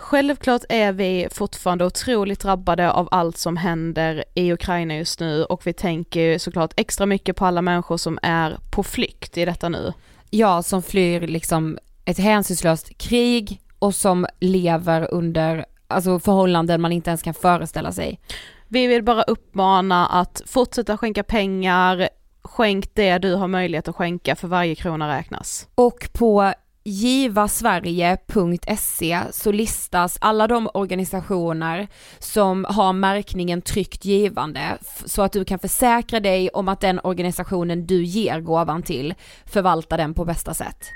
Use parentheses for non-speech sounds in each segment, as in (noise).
Självklart är vi fortfarande otroligt drabbade av allt som händer i Ukraina just nu och vi tänker såklart extra mycket på alla människor som är på flykt i detta nu. Ja, som flyr liksom ett hänsynslöst krig och som lever under alltså förhållanden man inte ens kan föreställa sig. Vi vill bara uppmana att fortsätta skänka pengar, skänk det du har möjlighet att skänka för varje krona räknas. Och på givasverige.se så listas alla de organisationer som har märkningen tryggt givande så att du kan försäkra dig om att den organisationen du ger gåvan till förvaltar den på bästa sätt.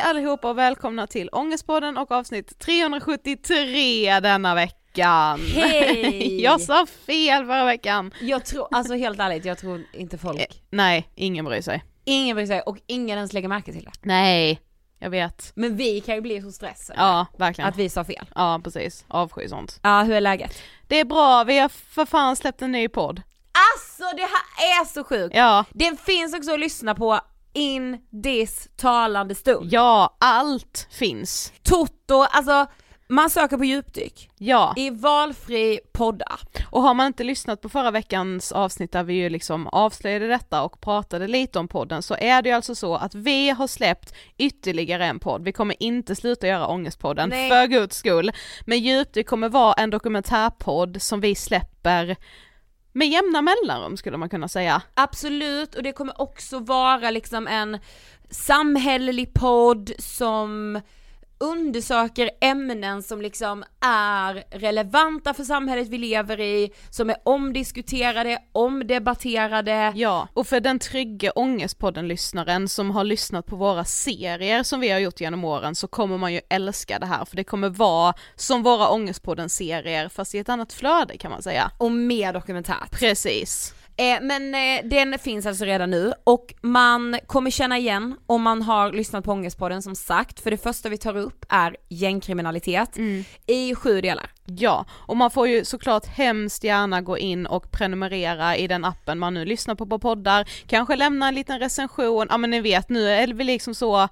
Hej allihopa och välkomna till Ångestpodden och avsnitt 373 denna veckan. Hej! (laughs) Jag sa fel förra veckan. Jag tror, alltså helt ärligt, jag tror inte folk, Eh, Nej, ingen bryr sig. ingen bryr sig och ingen ens lägger märke till det. Nej, jag vet. Men vi kan ju bli så stressade Ja, verkligen. att vi sa fel. Ja, precis. Avsky sånt. Ja, hur är läget? Det är bra, vi har för fan släppt en ny podd. Alltså det här är så sjukt! Ja, Den finns också att lyssna på in this talande stund. ja, allt finns. Toto, alltså Man söker på djupdyk Ja, i valfri poddapp. och har man inte lyssnat på förra veckans avsnitt där vi ju liksom avslöjade detta och pratade lite om podden så är det ju alltså så att vi har släppt ytterligare en podd. Vi kommer inte sluta göra Ångestpodden, Nej. för guds skull. Men Djupdyk kommer vara en dokumentärpodd som vi släpper med jämna mellanrum skulle man kunna säga. Absolut, och det kommer också vara liksom en samhällelig podd som undersöker ämnen som liksom är relevanta för samhället vi lever i, som är omdiskuterade, omdebatterade. Ja, och för den trygga Ångestpodden-lyssnaren som har lyssnat på våra serier som vi har gjort genom åren så kommer man ju älska det här för det kommer vara som våra Ångestpodden-serier fast i ett annat flöde kan man säga. Och mer dokumentärt. Precis. Eh, men eh, den finns alltså redan nu och man kommer känna igen om man har lyssnat på Ångestpodden som sagt, för det första vi tar upp är gängkriminalitet i sju delar. Ja, och man får ju såklart hemskt gärna gå in och prenumerera i den appen man nu lyssnar på på poddar, kanske lämna en liten recension, ja men ni vet nu är vi liksom så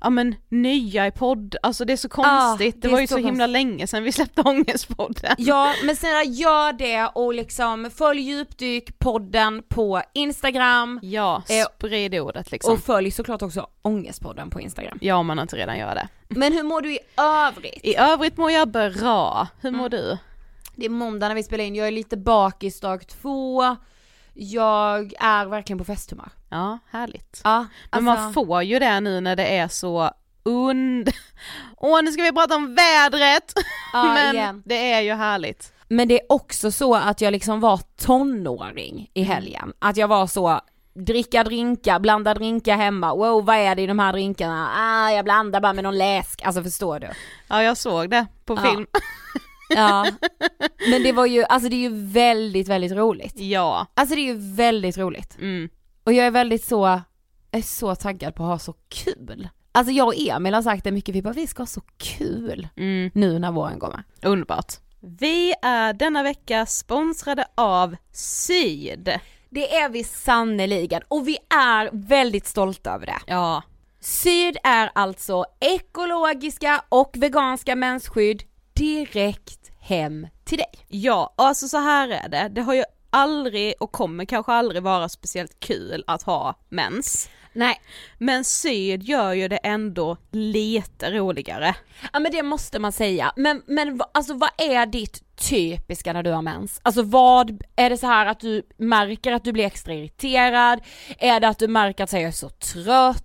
Ja men nya i podd, alltså det är så konstigt, det, det är var ju så så, himla länge sedan vi släppte Ångestpodden. Ja, men snälla gör det och liksom följ djupdyk-podden på Instagram Ja, Eh, sprid ordet liksom. och följ såklart också Ångestpodden på Instagram. Ja om man inte redan gör det. Men hur mår du i övrigt? I övrigt mår jag bra, hur mår du? Det är måndag när vi spelar in, jag är lite bakis dag två, jag är verkligen på festhumör. Ja, härligt. Ja, Men man får ju det nu när det är så und... Åh nu ska vi prata om vädret! (laughs) Ja, Men igen. det är ju härligt. Men det är också så att jag liksom var tonåring i helgen, att jag var så dricka drinkar, blanda drinkar hemma, wow vad är det i de här drinkarna? Ah jag blandar bara med någon läsk, alltså förstår du? Ja jag såg det på film. Ja, (laughs) (laughs) men det var ju, alltså det är ju väldigt, väldigt roligt. Ja. Alltså det är ju väldigt roligt. Mm. Och jag är väldigt så, jag är så taggad på att ha så kul. Alltså jag och Emil har sagt det mycket, vi bara vi ska ha så kul Mm. nu när våren kommer. Underbart. Vi är denna vecka sponsrade av Syd. Det är vi sannoliken och vi är väldigt stolta över det. Ja. Syd är alltså ekologiska och veganska mensskydd direkt hem till dig. Ja, alltså så här är det. Det har ju aldrig och kommer kanske aldrig vara speciellt kul att ha mens. Nej, Men Syd gör ju det ändå lite roligare. ja men det måste man säga. Men, men alltså vad är ditt typiska när du har mens? Alltså vad, är det så här att du märker att du blir extra irriterad? Är det att du märker att här, jag är så trött?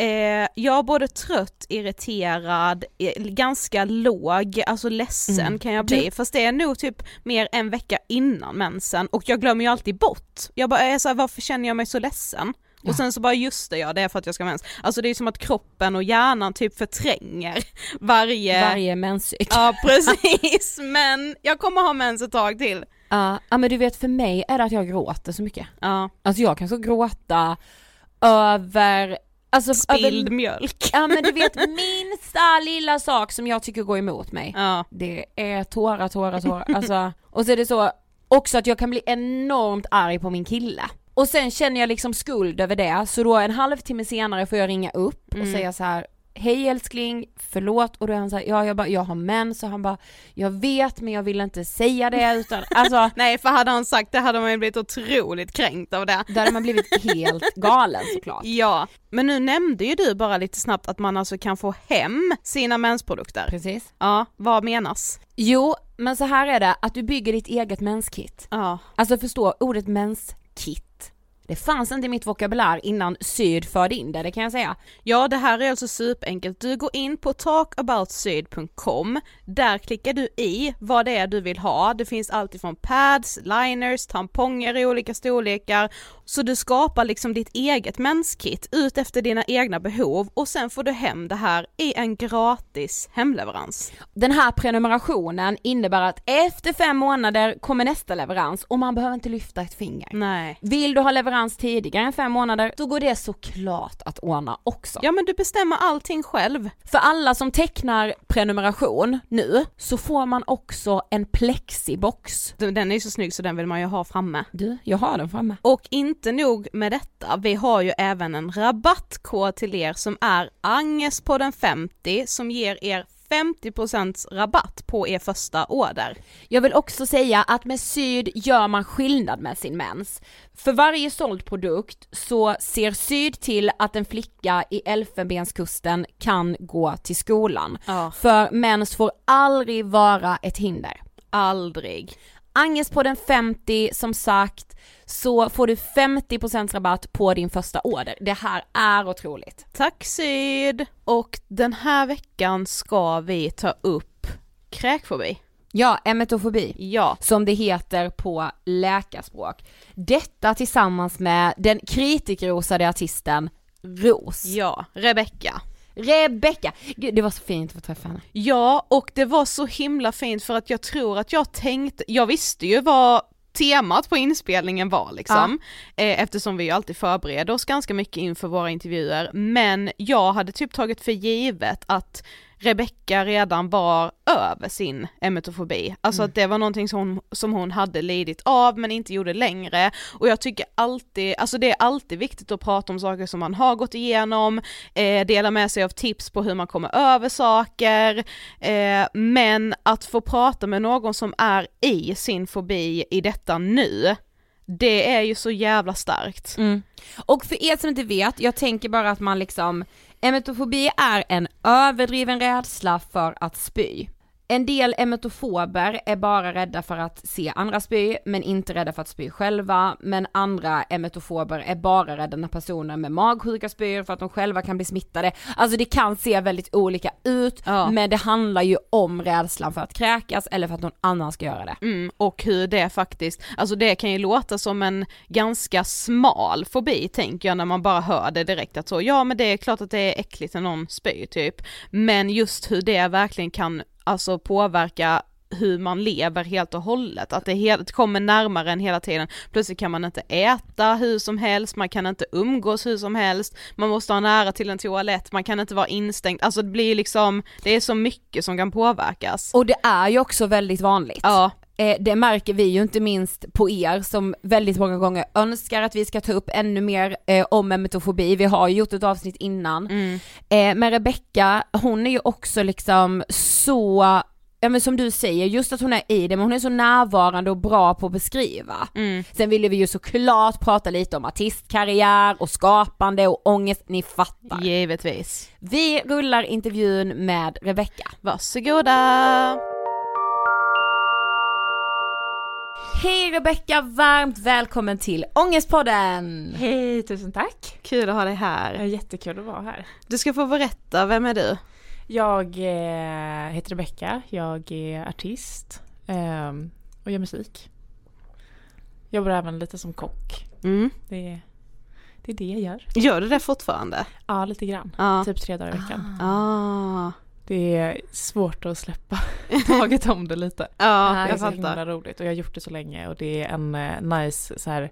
Eh, jag är både trött, irriterad, ganska låg, alltså ledsen Mm. kan jag bli. Fast det är nog typ mer en vecka innan mensen och jag glömmer ju alltid bort. Jag bara är så här, varför känner jag mig så ledsen? Och sen så bara just det ja, det är för att jag ska ha mens. Alltså det är som att kroppen och hjärnan typ förtränger (laughs) varje... Varje menscykel. Ja (laughs) precis, men jag kommer ha mens ett tag till. Ja, ja men du vet för mig är det att jag gråter så mycket. Ja, Alltså jag kan så gråta över, alltså spilld över, mjölk. ja men du vet (laughs) minsta lilla sak som jag tycker går emot mig. Ja. Det är tårar, tårar, tårar, alltså och så är det så också att jag kan bli enormt arg på min kille. Och sen känner jag liksom skuld över det, så då en halvtimme senare får jag ringa upp och säga så här. Hej älskling, förlåt och då är han såhär, ja jag bara, jag har mens och han bara, jag vet men jag vill inte säga det utan, (laughs) alltså Nej för hade han sagt det hade man ju blivit otroligt kränkt av det. Där hade man blivit helt (laughs) galen såklart. Ja, men nu nämnde ju du bara lite snabbt att man alltså kan få hem sina mensprodukter. Precis. Ja, vad menas? Jo, men så här är det, att du bygger ditt eget menskit. Ja, Alltså förstå, ordet menskit. Det fanns inte i mitt vokabulär innan Syd förde in det, det kan jag säga. ja det här är alltså superenkelt. Du går in på talkaboutsyd.com, där klickar du i vad det är du vill ha. Det finns allt ifrån pads, liners, tamponger i olika storlekar. Så du skapar liksom ditt eget menskit ut efter dina egna behov och sen får du hem det här i en gratis hemleverans. Den här prenumerationen innebär att efter fem månader kommer nästa leverans och man behöver inte lyfta ett finger. Nej. Vill du ha leverans tidigare än fem månader, då går det såklart att ordna också. Ja men du bestämmer allting själv. För alla som tecknar prenumeration nu, så får man också en plexibox. Den är ju så snygg så den vill man ju ha framme. Du, jag har den framme. Och inte nog med detta, vi har ju även en rabattkod till er som är Anges på den 50 som ger er 50% rabatt på er första order. Jag vill också säga att med Syd gör man skillnad med sin mens. För varje såld produkt så ser Syd till att en flicka i Elfenbenskusten kan gå till skolan. Ja. För mens får aldrig vara ett hinder. Aldrig. Angestpodden 50 som sagt så får du 50% rabatt på din första order. Det här är otroligt. Tack Syd! Och den här veckan ska vi ta upp kräkfobi. Ja, emetofobi. Ja, Som det heter på läkarspråk. Detta tillsammans med den kritikerrosade artisten Ros. ja, Rebecca. Rebecca! Gud, det var så fint att få träffa henne. Ja, och det var så himla fint för att jag tror att jag tänkte, jag visste ju vad temat på inspelningen var liksom, eh, eftersom vi ju alltid förbereder oss ganska mycket inför våra intervjuer, men jag hade typ tagit för givet att Rebecca redan var över sin emetofobi, alltså att det var någonting som hon, som hon hade lidit av men inte gjorde längre. Och jag tycker alltid, alltså det är alltid viktigt att prata om saker som man har gått igenom, eh, dela med sig av tips på hur man kommer över saker, eh, men att få prata med någon som är i sin fobi i detta nu, det är ju så jävla starkt. Mm. Och för er som inte vet, jag tänker bara att man liksom, emetofobi är en överdriven rädsla för att spy. En del emetofober är bara rädda för att se andra spy, men inte rädda för att spy själva, men andra emetofober är bara rädda när personer med magsjuka spyr för att de själva kan bli smittade. Alltså det kan se väldigt olika ut, Ja. men det handlar ju om rädslan för att kräkas eller för att någon annan ska göra det. Mm, och hur det faktiskt, alltså det kan ju låta som en ganska smal fobi tänker jag när man bara hör det direkt att så, ja men det är klart att det är äckligt när någon spyr typ, men just hur det verkligen kan alltså påverka hur man lever helt och hållet, att det helt, kommer närmare en hela tiden. Plötsligt kan man inte äta hur som helst, man kan inte umgås hur som helst, man måste ha nära till en toalett, man kan inte vara instängd, alltså det blir liksom, det är så mycket som kan påverkas. Och det är ju också väldigt vanligt. Ja, Eh, det märker vi ju inte minst på er som väldigt många gånger önskar att vi ska ta upp ännu mer eh, om emetofobi. Vi har ju gjort ett avsnitt innan. Eh, men Rebecca, hon är ju också liksom så, ja men som du säger, just att hon är i det, men hon är så närvarande och bra på att beskriva. Sen ville vi ju såklart prata lite om artistkarriär och skapande och ångest, ni fattar. givetvis. Vi rullar intervjun med Rebecca. Varsågoda! Hej Rebecca, varmt välkommen till Ångestpodden! Hej, tusen tack! Kul att ha dig Det är här. jättekul att vara här. Du ska få berätta, vem är du? Jag eh, heter Rebecka, jag är artist ehm, och gör musik. Jobbar även lite som kock. Mm. Det är, det är det jag gör. Gör du det fortfarande? Ja, lite grann. Ja. Typ tre dagar i veckan. Ah. Det är svårt att släppa (laughs) taget om det lite. Ja, det är jag så himla roligt och jag har gjort det så länge och det är en eh, nice så här,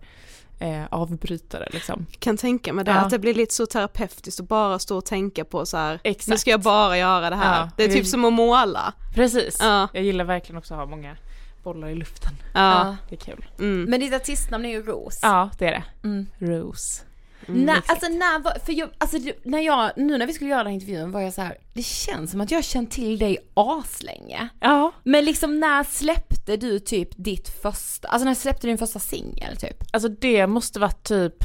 eh, avbrytare liksom. Kan tänka mig det, Ja. att det blir lite så terapeutiskt att bara stå och tänka på så här. Exakt. nu ska jag bara göra det här. Ja. Det är typ som att måla. Precis. Ja. Jag gillar verkligen också att ha många bollar i luften. Ja. Det är kul. Mm. Men ditt artistnamn är ju Ros. Ja, det är det. Mm. Rose. När, alltså när, var- för jag, alltså när jag, nu när vi skulle göra den här intervjun var jag så här. det känns som att jag har känt till dig aslänge. Ja. Men liksom när släppte du typ ditt första, alltså när släppte du din första singel typ? Alltså det måste varit typ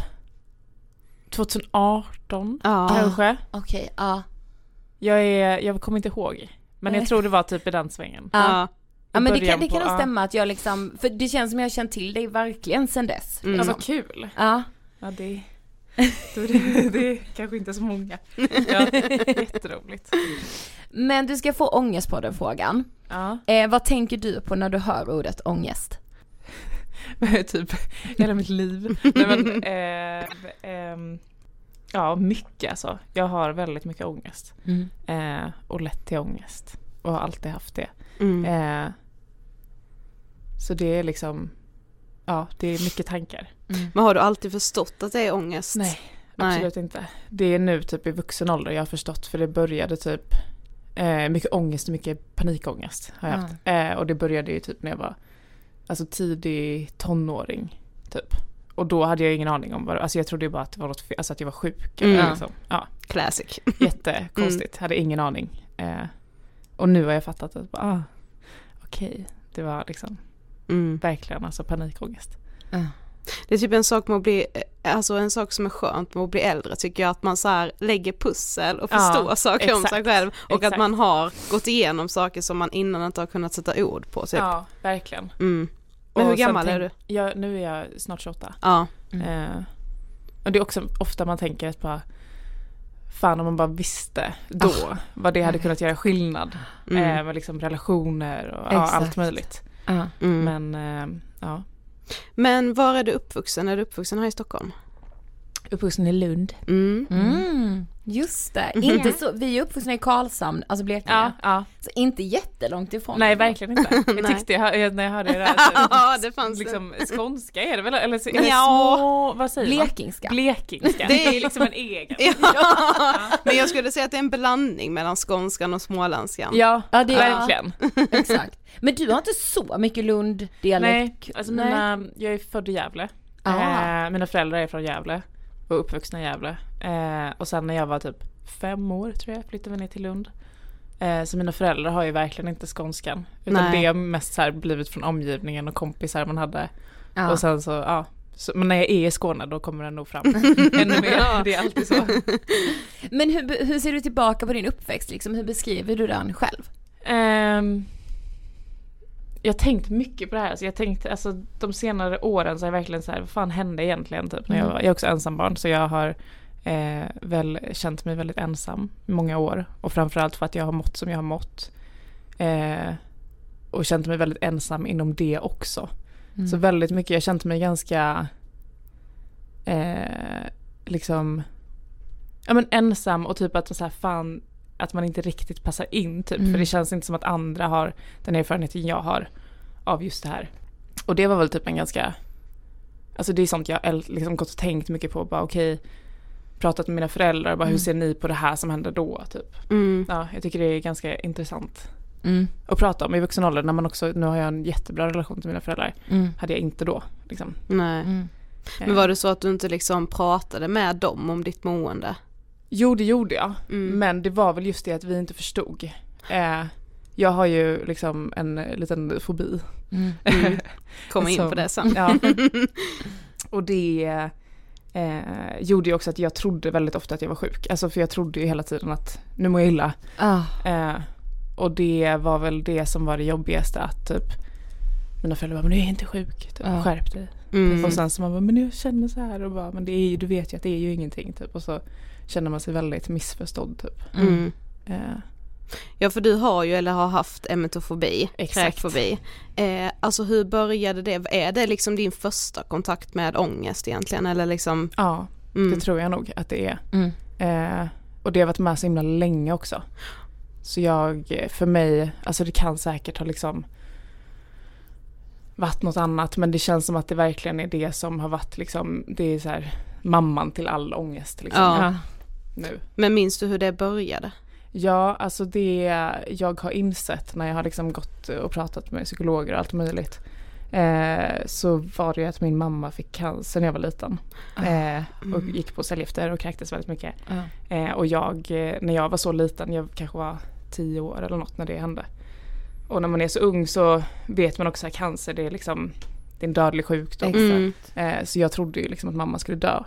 2018 Ja. kanske. Okej, ja. Jag, är, jag kommer inte ihåg. Men jag tror det var typ i den svängen. Ja. Ja men det kan, det på- kan nog stämma att jag liksom, för det känns som jag har känt till dig verkligen sen dess. Mm. Ja, vad kul. Ja. Ja, det, (laughs) det, det, det är kanske inte så många. Ja, jätteroligt. Men du ska få ångest på den frågan. Ja, Eh, vad tänker du på när du hör ordet ångest? (laughs) typ hela mitt liv. Nej, men, eh, ehm, ja, mycket alltså. Jag har väldigt mycket ångest. Eh, och lätt till ångest. Och har alltid haft det. Mm. Eh, så det är liksom, ja det är mycket tankar. Men har du alltid förstått att det är ångest? Nej, Nej. absolut inte. Det är nu typ i vuxen ålder jag har förstått för det började typ eh, mycket ångest och mycket panikångest har jag haft. Eh, och det började ju typ när jag var alltså tidig tonåring typ. Och då hade jag ingen aning om vad det alltså jag trodde ju bara att det var något fel, alltså att jag var sjuk. Mm. Eller liksom. Ja, Classic. jättekonstigt, hade ingen aning. Eh, och nu har jag fattat att, ah, okej, det var liksom Mm. verkligen alltså panikångest. Det är typ en sak med att bli, eh, alltså en sak som är skönt med att bli äldre tycker jag att man så här lägger pussel och Ja, förstår saker om sig exakt, själv och exakt. att man har gått igenom saker som man innan inte har kunnat sätta ord på typ. Ja, verkligen. Mm. Men hur gammal är du? Jag, nu är jag snart 28. Ja. Eh, och det är också ofta man tänker att bara, fan om man bara visste då vad det hade kunnat göra skillnad. Mm. Eh, med liksom relationer och ja, Exakt. allt möjligt. Mm. Men eh, ja, Men var är du uppvuxen? Är du uppvuxen här i Stockholm? Uppvuxen i Lund. Mm. Mm, just det. Inte så, vi är uppvuxna i Karlshamn, alltså Blekinge. Ja, ja. Så inte jättelångt ifrån. Nej verkligen inte. (laughs) Jag tyckte jag, när jag hörde det där, (laughs) Ja, så, det fanns det. liksom, skånska är det väl? Eller det Ja. små, vad säger man? Blekingska. Blekingska. Det Det är- liksom en egen. (laughs) Ja. Men jag skulle säga att det är en blandning mellan skånskan och småländskan. Ja, Ja, det är- verkligen. Exakt. Men du har inte så mycket Lund-dialekt? Nej, alltså mina, jag är född i Gävle. Ah. Eh, mina föräldrar är från Gävle och uppvuxna i Gävle. Eh, och sen när jag var typ fem år tror jag flyttade vi ner till Lund. Eh, så mina föräldrar har ju verkligen inte skånskan. Utan Nej. det har mest så här blivit från omgivningen och kompisar man hade. Ja. Och sen så, ja. Så, men när jag är i Skåne då kommer den nog fram (laughs) ännu mer. Det är alltid så. Men hur, hur ser du tillbaka på din uppväxt liksom? Hur beskriver du den själv? Ehm, jag har tänkt mycket på det här. Så jag tänkte, alltså de senare åren så har jag verkligen så här, vad fan hände egentligen typ när jag var, jag är också ensambarn så jag har eh, väl känt mig väldigt ensam i många år. Och framförallt för att jag har mått som jag har mått. Eh, och känt mig väldigt ensam inom det också. Så väldigt mycket, jag har känt mig ganska eh, liksom ja men ensam och typ att så här, fan att man inte riktigt passar in typ. För det känns inte som att andra har den erfarenheten jag har av just det här. Och det var väl typ en ganska, alltså det är sånt jag liksom gått och tänkt mycket på. Bara okej, pratat med mina föräldrar, bara hur ser ni på det här som hände då typ. Mm. Ja, jag tycker det är ganska intressant Mm. att prata om i vuxen ålder när man också, nu har jag en jättebra relation till mina föräldrar. Mm. Hade jag inte då liksom. Nej. Mm. Men var det så att du inte liksom pratade med dem om ditt mående? Jo det gjorde jag. Mm. Men det var väl just det att vi inte förstod. Eh, jag har ju liksom en liten fobi. Mm. Mm. (laughs) Komma in på det sen. Ja. (laughs) Och det eh, gjorde ju också att jag trodde väldigt ofta att jag var sjuk. Alltså för jag trodde ju hela tiden att nu mår jag illa. Ah. Eh, och det var väl det som var det jobbigaste att typ mina föräldrar bara, men du är inte sjuk, typ, Ja. skärp dig. Mm. Och sen så man bara, men jag känner så här och bara, men det är ju, du vet ju att det är ju ingenting typ. Och så känner man sig väldigt missförstådd typ. Mm. Eh, Ja för du har ju eller har haft emetofobi, kräkfobi. Eh, alltså hur började det? Är det liksom din första kontakt med ångest egentligen eller liksom? ja, Mm. det tror jag nog att det är. Mm. Eh, och det har varit med så himla länge också. Så jag, för mig, alltså det kan säkert ha liksom varit något annat men det känns som att det verkligen är det som har varit liksom, det är så här mamman till all ångest liksom Ja. Nu. Men minns du hur det började? Ja, alltså det jag har insett när jag har liksom gått och pratat med psykologer och allt möjligt. Eh, så var det ju att min mamma fick cancer när jag var liten. Eh, och gick på cellgifter och kräktes väldigt mycket. Eh, och jag, eh, när jag var så liten, jag kanske var tio år eller något när det hände. Och när man är så ung så vet man också att cancer det är liksom, det är en dödlig sjukdom. Mm. Så jag trodde ju liksom att mamma skulle dö.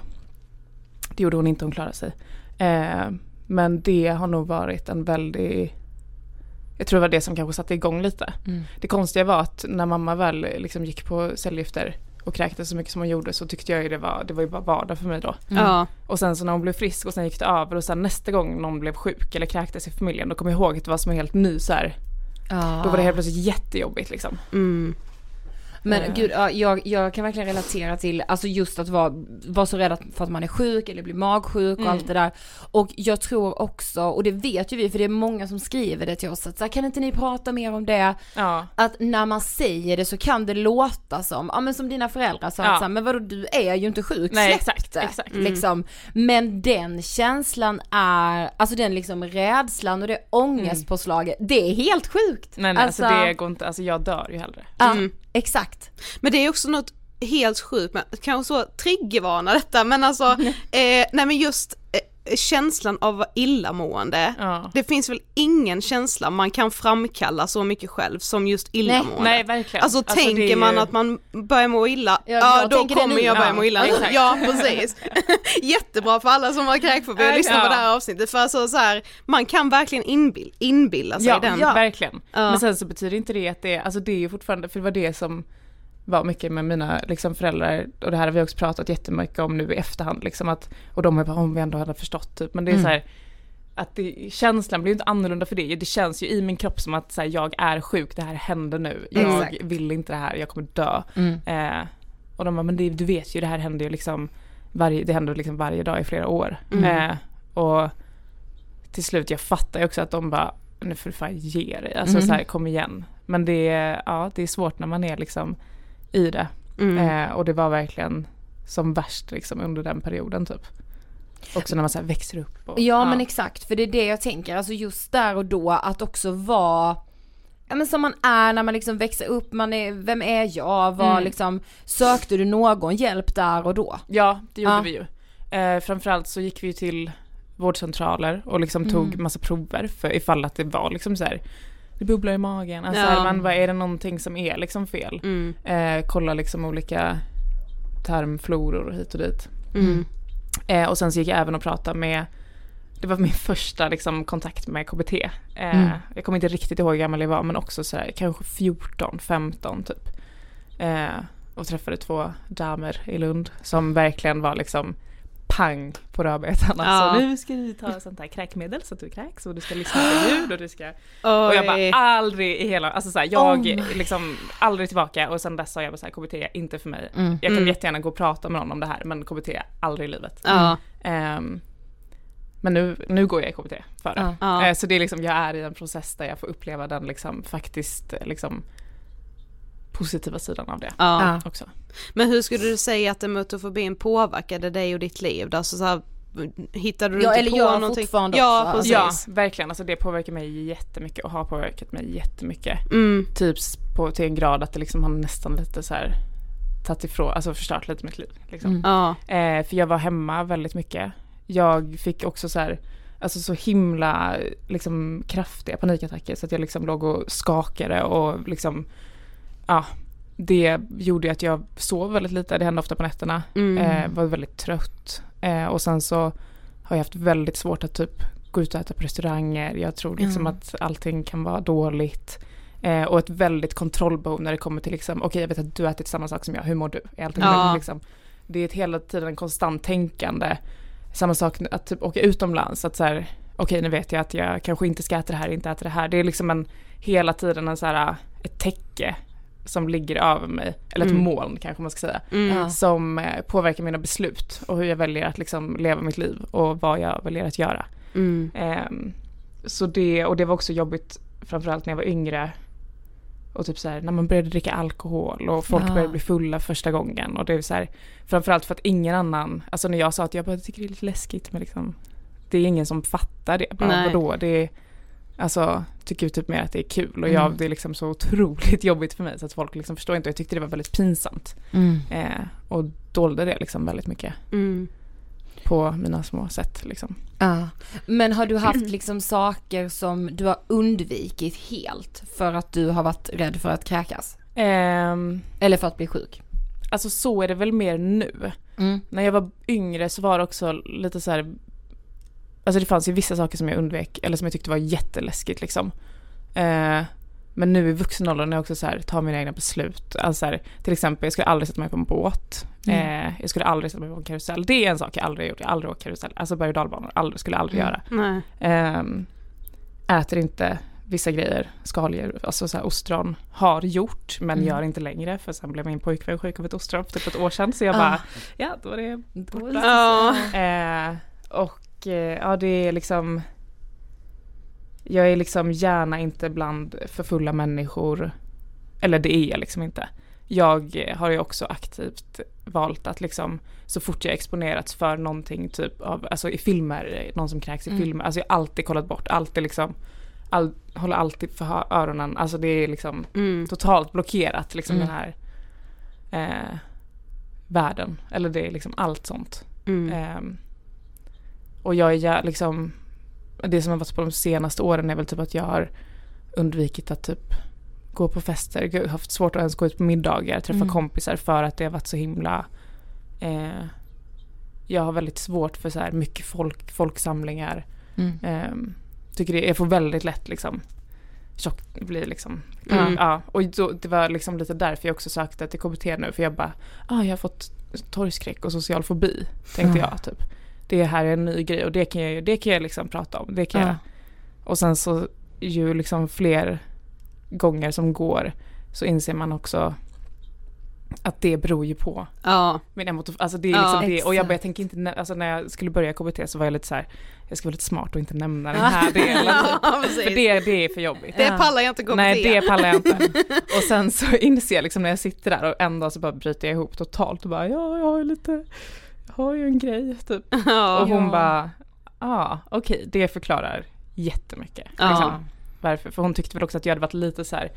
Det gjorde hon inte, hon klarade sig. Eh, men det har nog varit en väldigt jag tror det var det som kanske satte igång lite. Mm. Det konstiga var att när mamma väl liksom gick på cellgifter och kräktes så mycket som hon gjorde så tyckte jag ju det var, det var ju bara vardag för mig då. Ja. Och sen så när hon blev frisk och sen gick det över och sen nästa gång någon blev sjuk eller kräktes i familjen då kommer jag ihåg att det var som en helt ny så här. Då var det helt plötsligt jättejobbigt liksom. Mm. Men Eh. gud, ja, jag, jag kan verkligen relatera till, alltså just att vara, vara så rädd att- för att man är sjuk eller blir magsjuk och Mm. allt det där. Och jag tror också, och det vet ju vi för det är många som skriver det till oss att så här, kan inte ni prata mer om det? Ja. Att när man säger det så kan det låta som, ja men som dina föräldrar sa, Ja. att så här, men vadå du är ju inte sjuk, Nej, exakt, det. exakt. Liksom. Men den känslan är, alltså den liksom rädslan och det ångestpåslaget, det är helt sjukt. Nej nej alltså, det går inte, alltså jag dör ju hellre. Mm. Exakt. Men det är också något helt sjukt kanske så triggervarna detta men alltså, (laughs) eh, nej men just eh, känslan av illamående. Ja. Det finns väl ingen känsla man kan framkalla så mycket själv som just illamående. Nej verkligen. Alltså, är tänker ju- man att man börjar må illa, Ja, ja, då kommer jag börja Ja, må illa. exakt. Ja precis. (laughs) Jättebra för alla som har kräkfobi att lyssna på Ja. det här avsnittet för alltså så här, man kan verkligen inbill, inbilla sig Ja, den. ja, verkligen. Ja. Men sen så betyder inte det att det, alltså det är ju fortfarande, för det var det som var mycket med mina liksom, föräldrar, och det här har vi också pratat jättemycket om nu i efterhand, liksom att, och de har bara, om vi ändå hade förstått typ, men det är så här, att det, känslan blir ju inte annorlunda för det, det känns ju i min kropp som att så här, jag är sjuk, det här händer nu, jag Exakt. vill inte det här, jag kommer dö. Mm. Eh, och de bara, men det, du vet ju, det här händer ju liksom, varje, det händer liksom varje dag i flera år. Mm. Eh, och till slut, jag fattar ju också att de bara, nu får du fan ge dig, alltså Mm. så här, kom igen. Men det, ja, det är svårt när man är liksom i det. Mm. Eh, och det var verkligen som värst liksom under den perioden typ. Också när man så växer upp. Och, Ja men exakt, för det är det jag tänker, alltså just där och då att också vara Ja men som man är när man liksom växer upp, man är, vem är jag, vad Mm. liksom, sökte du någon hjälp där och då? Ja, det gjorde Ja. vi ju. Eh, framförallt så gick vi ju till vårdcentraler och liksom tog Mm. massa prover för ifall att det var liksom så här det bubblar i magen, alltså Ja. man, vad är det någonting som är liksom fel? Mm. Eh, kolla liksom olika tarmfloror hit och dit. Mm. Eh, och sen så gick jag även och pratade med, det var min (laughs) första liksom, kontakt med KBT. Eh, Mm. Jag kommer inte riktigt ihåg hur gammal jag var men också så här, kanske 14, 15 typ. Eh, och träffade två damer i Lund som verkligen var liksom pang på rödbetan. Ja. Alltså nu ska du ta sånt här kräkmedel så att du kräks och du ska lyssna på ljud och du ska... Och jag Oj. bara aldrig i hela, alltså så här, jag Oh liksom aldrig tillbaka och sen dess sa jag bara så här, KBT inte för mig. Mm. Jag kan Mm. jättegärna gå och prata med någon om det här men KBT aldrig i livet. Ja. Ehm, men nu, nu går jag i KBT för det. Eh, så det är liksom, jag är i en process där jag får uppleva den liksom faktiskt liksom positiva sidan av det Ja. också. Men hur skulle du säga att emotofobin påverkade dig och ditt liv? Alltså så här, hittade du Ja, inte eller på gör någonting? fortfarande ja, också, precis. Ja, verkligen. Alltså det påverkar mig jättemycket och har påverkat mig jättemycket. Mm. Typ på, till en grad att det liksom har nästan lite så här tagit ifrån, alltså förstört lite mitt liv. Liksom. Mm. Ja. Eh, för jag var hemma väldigt mycket. Jag fick också så här, alltså så himla liksom kraftiga panikattacker så att jag liksom låg och skakade och liksom, ja, det gjorde att jag sov väldigt lite, det hände ofta på nätterna. Mm. Eh, var väldigt trött. Eh, och sen så har jag haft väldigt svårt att typ gå ut och äta på restauranger. Jag tror liksom Mm. att allting kan vara dåligt. Eh, och ett väldigt kontrollbehov när det kommer till liksom, okej jag vet att du har ätit samma sak som jag, hur mår du? Är allting Ja. liksom, det är ett hela tiden en konstant tänkande. Samma sak att typ åka utomlands, att så här, okej nu vet jag att jag kanske inte ska äta det här, inte äta det här. Det är liksom en, hela tiden en så här, ett täcke som ligger över mig, eller ett Mm. moln kanske man ska säga Mm. Som eh, påverkar mina beslut och hur jag väljer att liksom leva mitt liv och vad jag väljer att göra. Mm. Ehm, så det, och det var också jobbigt framförallt när jag var yngre och typ så här när man började dricka alkohol och folk Ja. började bli fulla första gången och det är så här framförallt för att ingen annan, alltså när jag sa att jag bara tycker det är lite läskigt men liksom det är ingen som fattar det. Bara, Nej. vadå? Det är, alltså tycker typ mer att det är kul och jag, Mm. det är liksom så otroligt (laughs) jobbigt för mig så att folk liksom förstår inte och jag tyckte det var väldigt pinsamt. Mm. Eh, och dolde det liksom väldigt mycket Mm. på mina små sätt liksom. Ja. Men har du haft (clears throat) liksom saker som du har undvikit helt för att du har varit rädd för att kräkas? Ehm, Eller för att bli sjuk? alltså så är det väl mer nu. Mm. När jag var yngre så var det också lite så här. Alltså det fanns ju vissa saker som jag undvek eller som jag tyckte var jätteläskigt liksom. Eh, men nu i vuxen ålder när jag också så här, tar mina egna beslut. Alltså så här, till exempel jag skulle aldrig sätta mig på en båt. Mm. Eh, jag skulle aldrig sätta mig på en karusell. Det är en sak jag aldrig har gjort. Jag har aldrig åkt karusell. Alltså berg och dalbanor. Aldrig, skulle aldrig Mm. göra. Ehm, äter inte vissa grejer, skaldjur, alltså så här ostron, har gjort men Mm. gör inte längre för sen blev min pojkvän sjuk av ett ostron för typ ett år sedan så jag Ah. bara, ja då är det borta. det- Ja. Eh, och eh, ja det är liksom, jag är liksom gärna inte bland för fulla människor, eller det är jag liksom inte. Jag eh, har ju också aktivt valt att liksom så fort jag exponerats för någonting typ av, alltså i filmer, eh, någon som kräks i Mm. filmer, alltså jag har alltid kollat bort, alltid liksom, all, håller alltid för öronen, alltså det är liksom Mm. totalt blockerat liksom Mm. den här eh, världen, eller det är liksom allt sånt. Mm. Och jag är liksom, det som har varit på de senaste åren är väl typ att jag har undvikit att typ gå på fester, Jag har haft svårt att ens gå ut på middagar, träffa Mm. kompisar för att det har varit så himla eh, jag har väldigt svårt för så här mycket folk, folksamlingar. Mm. Ehm, tycker det, jag får väldigt lätt liksom tjock, blir liksom. Mm. Ja, och då, det var liksom lite därför jag också sökte till KBT nu för jag bara, ah, jag har fått torgskräck och social fobi, tänkte Ja. jag typ. Det här är en ny grej och det kan jag, det kan jag liksom prata om. Det kan Ja. jag. Och sen så ju liksom fler gånger som går så inser man också att det beror ju på Ja, min emoto- alltså det är Ja, liksom det. Och jag, jag tänker inte, alltså när jag skulle börja KBT så var jag lite så här, jag ska vara lite smart och inte nämna den här delen. (laughs) typ. ja. För det, det är för jobbigt. det pallar jag inte gå Nej det pallar jag inte. (laughs) Och sen så inser jag liksom när jag sitter där och en dag så bara bryter jag ihop totalt och bara ja jag har ju lite, har ju en grej typ. (laughs) Ja. Och hon bara, ja ah, okej det förklarar jättemycket. Ja. Liksom, varför, för hon tyckte väl också att jag hade varit lite så här,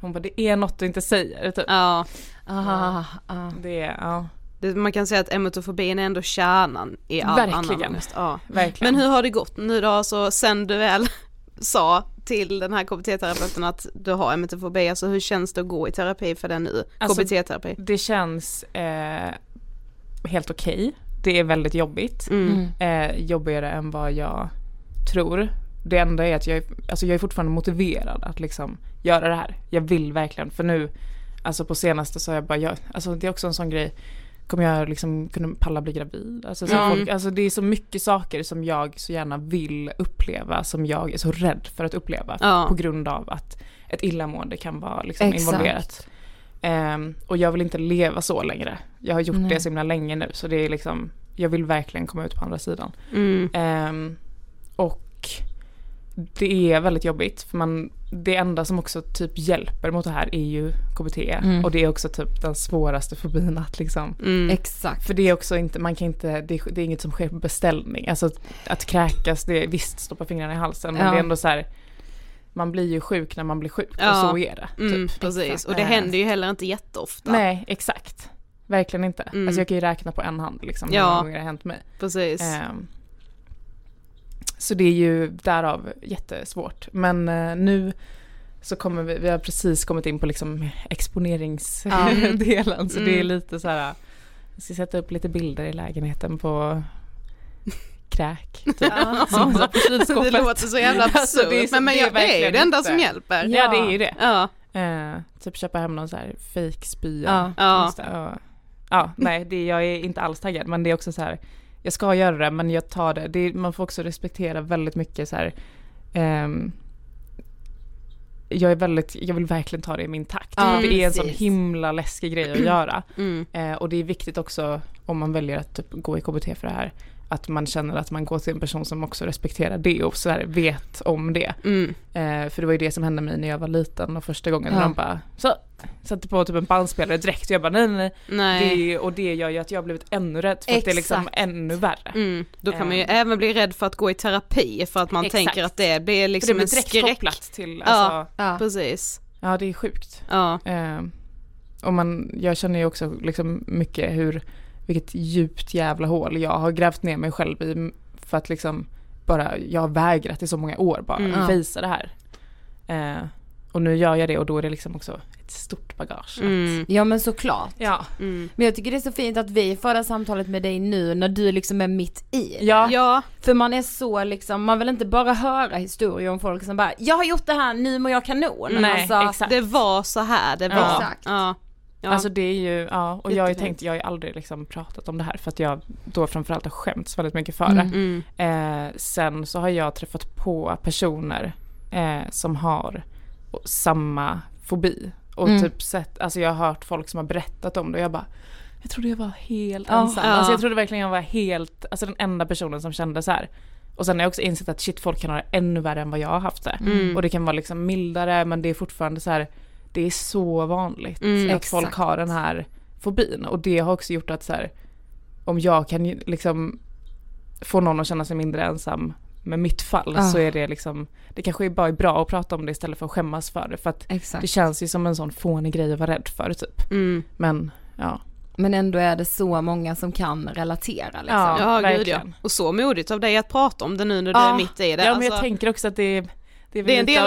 hon bara det är något du inte säger typ. Ja, Ah, ah. Det är, ja det, man kan säga att emotofobin är ändå kärnan i all Verkligen. annan ångest. Ja. verkligen. Men hur har det gått nu då, så sen du väl (laughs) sa till den här KBT-terapeuten att du har emetofobi, alltså hur känns det att gå i terapi för den nu? Alltså, KBT-terapi? Det känns eh, helt okej. Det är väldigt jobbigt. Mm. Eh, jobbigare än vad jag tror. Det enda är att jag är, alltså jag är fortfarande motiverad att liksom göra det här. Jag vill verkligen, för nu, alltså på senaste så har jag bara, jag, alltså det är också en sån grej, kommer jag liksom kunna palla bli gravid? Alltså, så Ja. folk, alltså det är så mycket saker som jag så gärna vill uppleva som jag är så rädd för att uppleva. Ja. På grund av att ett illamående kan vara liksom Exakt. involverat. Ehm, och jag vill inte leva så längre. Jag har gjort Nej. det så himla länge nu så det är liksom, jag vill verkligen komma ut på andra sidan. Mm. Ehm, och det är väldigt jobbigt för man, det enda som också typ hjälper mot det här är ju KBT. Mm. Och det är också typ den svåraste fobin att liksom Mm. Exakt. för det är också inte, man kan inte, det är, det är inget som sker på beställning. Alltså att kräkas, det är visst stoppa fingrarna i halsen men Ja. det är ändå så här. Man blir ju sjuk när man blir sjuk Ja. och så är det. Mm, Typ. precis, och det händer ju heller inte jätteofta. Nej, exakt. Verkligen inte. Mm. Alltså jag kan ju räkna på en hand liksom hur Ja. många gånger det har hänt mig. Precis. Ehm, så det är ju därav jättesvårt. Men eh, nu så kommer vi, vi har precis kommit in på liksom exponeringsdelen. (laughs) så det är Mm. lite så här, jag ska sätta upp lite bilder i lägenheten på kräk. Typ. (laughs) Som på kylskåpet. det låter så jävla absurt, Alltså, det är så- men, men det är jag, det är ju det enda som hjälper. Ja det är ju det. Ja, Eh, typ köpa hem någon så här fake spya. Ja. Ja. Det, Ja, ja nej det, jag är inte alls taggad men det är också så här. Jag ska göra det men jag tar det. det man får också respektera väldigt mycket så här. ehm, jag är väldigt, jag vill verkligen ta det i min takt. Ja, det är en sån himla läskig grej att (clears throat) göra. mm. Eh, och det är viktigt också om man väljer att typ gå i KBT för det här. Att man känner att man går till en person som också respekterar det och så här, vet om det. Mm. Eh, för det var ju det som hände mig när jag var liten och första gången Ja. de bara så satte på typ en bandspelare direkt och jag bara nej nej nej. Det, och det gör ju att jag har blivit ännu rädd för att det är liksom Exakt. ännu värre. Mm. Då kan man ju Ehm. även bli rädd för att gå i terapi för att man Exakt. tänker att det blir För det liksom blir en skräck. kopplat till, alltså, ja. Ja. Precis. det är sjukt. Ja. Eh, och man, jag känner ju också liksom mycket hur, vilket djupt jävla hål jag har grävt ner mig själv i för att liksom bara, jag har vägrat i så många år bara Mm. fejsa det här. Eh, och nu gör jag det och då är det liksom också ett stort bagage. Mm. Ja men såklart. Ja. Mm. Men jag tycker det är så fint att vi får det här samtalet med dig nu när du liksom är mitt i. Ja. Ja, För man är så liksom, man vill inte bara höra historier om folk som bara Jag har gjort det här, nu mår jag kanon. Nej, alltså, exakt. det var så här det var. Ja. Exakt. Ja. Ja. Alltså det är ju, ja, och jag har ju tänkt, jag har ju aldrig liksom pratat om det här för att jag då framförallt har skämts väldigt mycket för Mm. det. mm. Eh, sen så har jag träffat på personer eh, som har samma fobi. Och Mm. typ sett, alltså jag har hört folk som har berättat om det och jag bara jag trodde jag var helt ensam. Ja. Alltså jag trodde verkligen jag var helt, alltså den enda personen som kände så här. Och sen har jag också insett att shit folk kan ha det ännu värre än vad jag har haft det. Mm. Och det kan vara liksom mildare men det är fortfarande så här, det är så vanligt Mm, att folk exakt. har den här fobin. Och det har också gjort att så här, om jag kan liksom få någon att känna sig mindre ensam med mitt fall Ah. så är det liksom, det kanske är bara är bra att prata om det istället för att skämmas för det. För att Exakt. det känns ju som en sån fånig grej att vara rädd för typ. Mm. Men ja, Men ändå är det så många som kan relatera liksom. Ja, Ja, gud ja. Och så modigt av dig att prata om det nu när du Ja, är mitt i det. Ja men jag Alltså, tänker också att det är, det är, Det är en del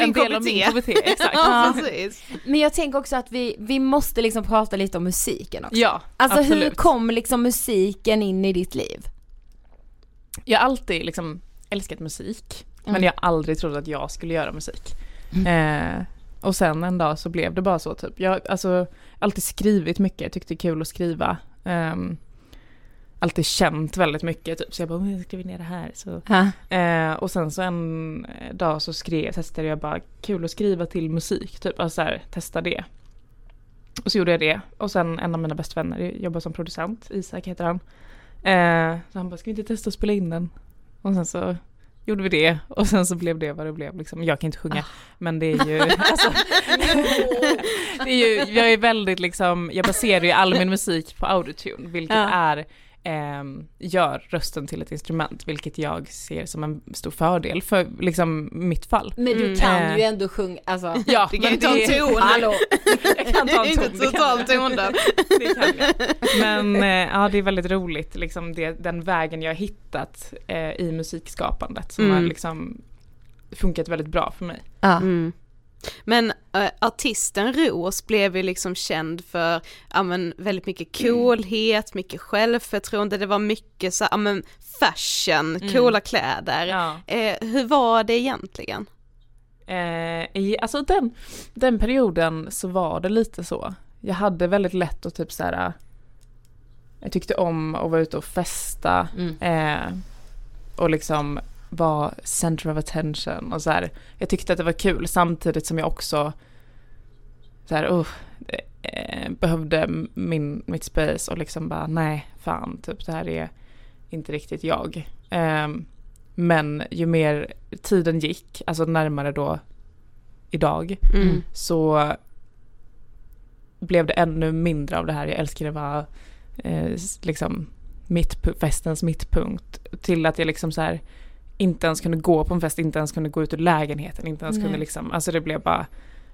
En del av min KBT. (laughs) Exakt. ja, precis. Men jag tänker också att vi, vi måste liksom prata lite om musiken också. Ja, Alltså hur absolut. kom liksom musiken in i ditt liv? Jag har alltid liksom älskat musik, Mm. men jag har aldrig trott att jag skulle göra musik. Eh, och sen en dag så blev det bara så typ. Jag har alltså, alltid skrivit mycket, jag tyckte det är kul att skriva. Ehm, alltid känt väldigt mycket typ, så jag bara, "Åh, jag skriver ner det här. Så. Eh, och sen så en dag så skrev, testade jag bara, kul att skriva till musik, typ, alltså så här, testa det. Och så gjorde jag det. Och sen en av mina bästa vänner jobbar som producent, Isak heter han. Eh, så han bara, ska vi inte testa att spela in den? Och sen så gjorde vi det och sen så blev det vad det blev liksom. Jag kan inte sjunga men det är ju, (laughs) alltså, det är ju, jag är väldigt liksom, jag baserar ju all min musik på autotune vilket Ja. är ehm, gör rösten till ett instrument, vilket jag ser som en stor fördel för liksom mitt fall. Men du Mm. kan Eh. ju ändå sjunga, alltså. (laughs) Ja, Det kan ju ta en ton. Hallå. (laughs) Jag kan ta en Inte ton, det kan totalt jag. tondöv. det kan jag. Men eh, ja, det är väldigt roligt, liksom det, den vägen jag har hittat eh, i musikskapandet som Mm. har liksom funkat väldigt bra för mig. Ja. Mm. Men äh, artisten Ros blev ju liksom känd för ja, men, väldigt mycket coolhet, mycket självförtroende, det var mycket så ja, men, fashion, Mm. coola kläder. Ja. Eh, hur var det egentligen? Eh, i, alltså den, den perioden så var det lite så. Jag hade väldigt lätt att typ så här. Jag tyckte om att vara ute och festa. Mm. Eh, och liksom vara center of attention och så här. Jag tyckte att det var kul samtidigt som jag också så här, uh, eh, behövde min, mitt space och liksom bara nej, fan, typ det här är inte riktigt jag. Ehm, men ju mer tiden gick, alltså närmare då idag, Mm. så blev det ännu mindre av det här. Jag älskade att vara eh, liksom mitt, festens mittpunkt. Till att jag liksom så här inte ens kunde gå på en fest, inte ens kunde gå ut ur lägenheten, inte ens Nej. kunde liksom, alltså det blev bara,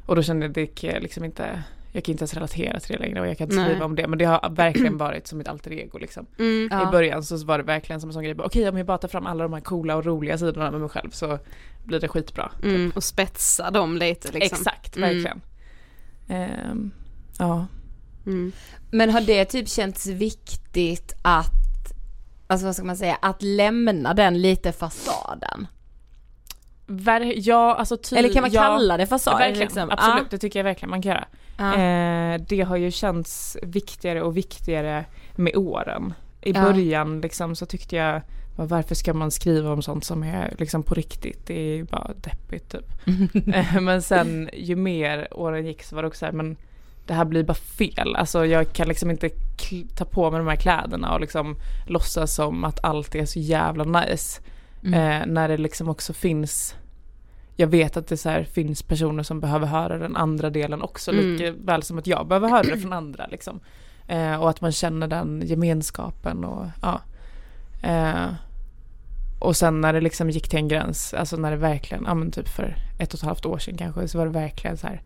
och då kände jag det kan jag liksom inte, jag kan inte ens relatera till det längre och jag kan inte Nej. skriva om det. Men det har verkligen varit som mitt alter ego liksom. Mm. Ja. I början så var det verkligen som en sån grej, okej om jag bara tar fram alla de här coola och roliga sidorna med mig själv så blir det skitbra. typ. Mm. Och spetsa dem lite liksom. Exakt, Mm. verkligen. Ehm, ja. Mm. Men har det typ känts viktigt att, alltså vad ska man säga, att lämna den lite fasaden? Ver- ja, alltså ty- Eller kan man ja, kalla det fasad? Verkligen, liksom? absolut, Ja. det tycker jag verkligen man kan göra. Ja. Eh, det har ju känts viktigare och viktigare med åren. I Ja. början liksom så tyckte jag, "Va, varför ska man skriva om sånt som är liksom på riktigt? Det är ju bara deppigt typ. (laughs) Eh, men sen ju mer åren gick så var det också så här, men det här blir bara fel. Alltså jag kan liksom inte ta på mig de här kläderna och liksom låtsas som att allt är så jävla nice. Mm. Eh, när det liksom också finns, jag vet att det så här, finns personer som behöver höra den andra delen också, Mm. lika väl som att jag behöver höra det från andra liksom. Eh, och att man känner den gemenskapen och ja. Eh, och sen när det liksom gick till en gräns, alltså när det verkligen, ja men typ för ett och ett halvt år sedan kanske, så var det verkligen så här.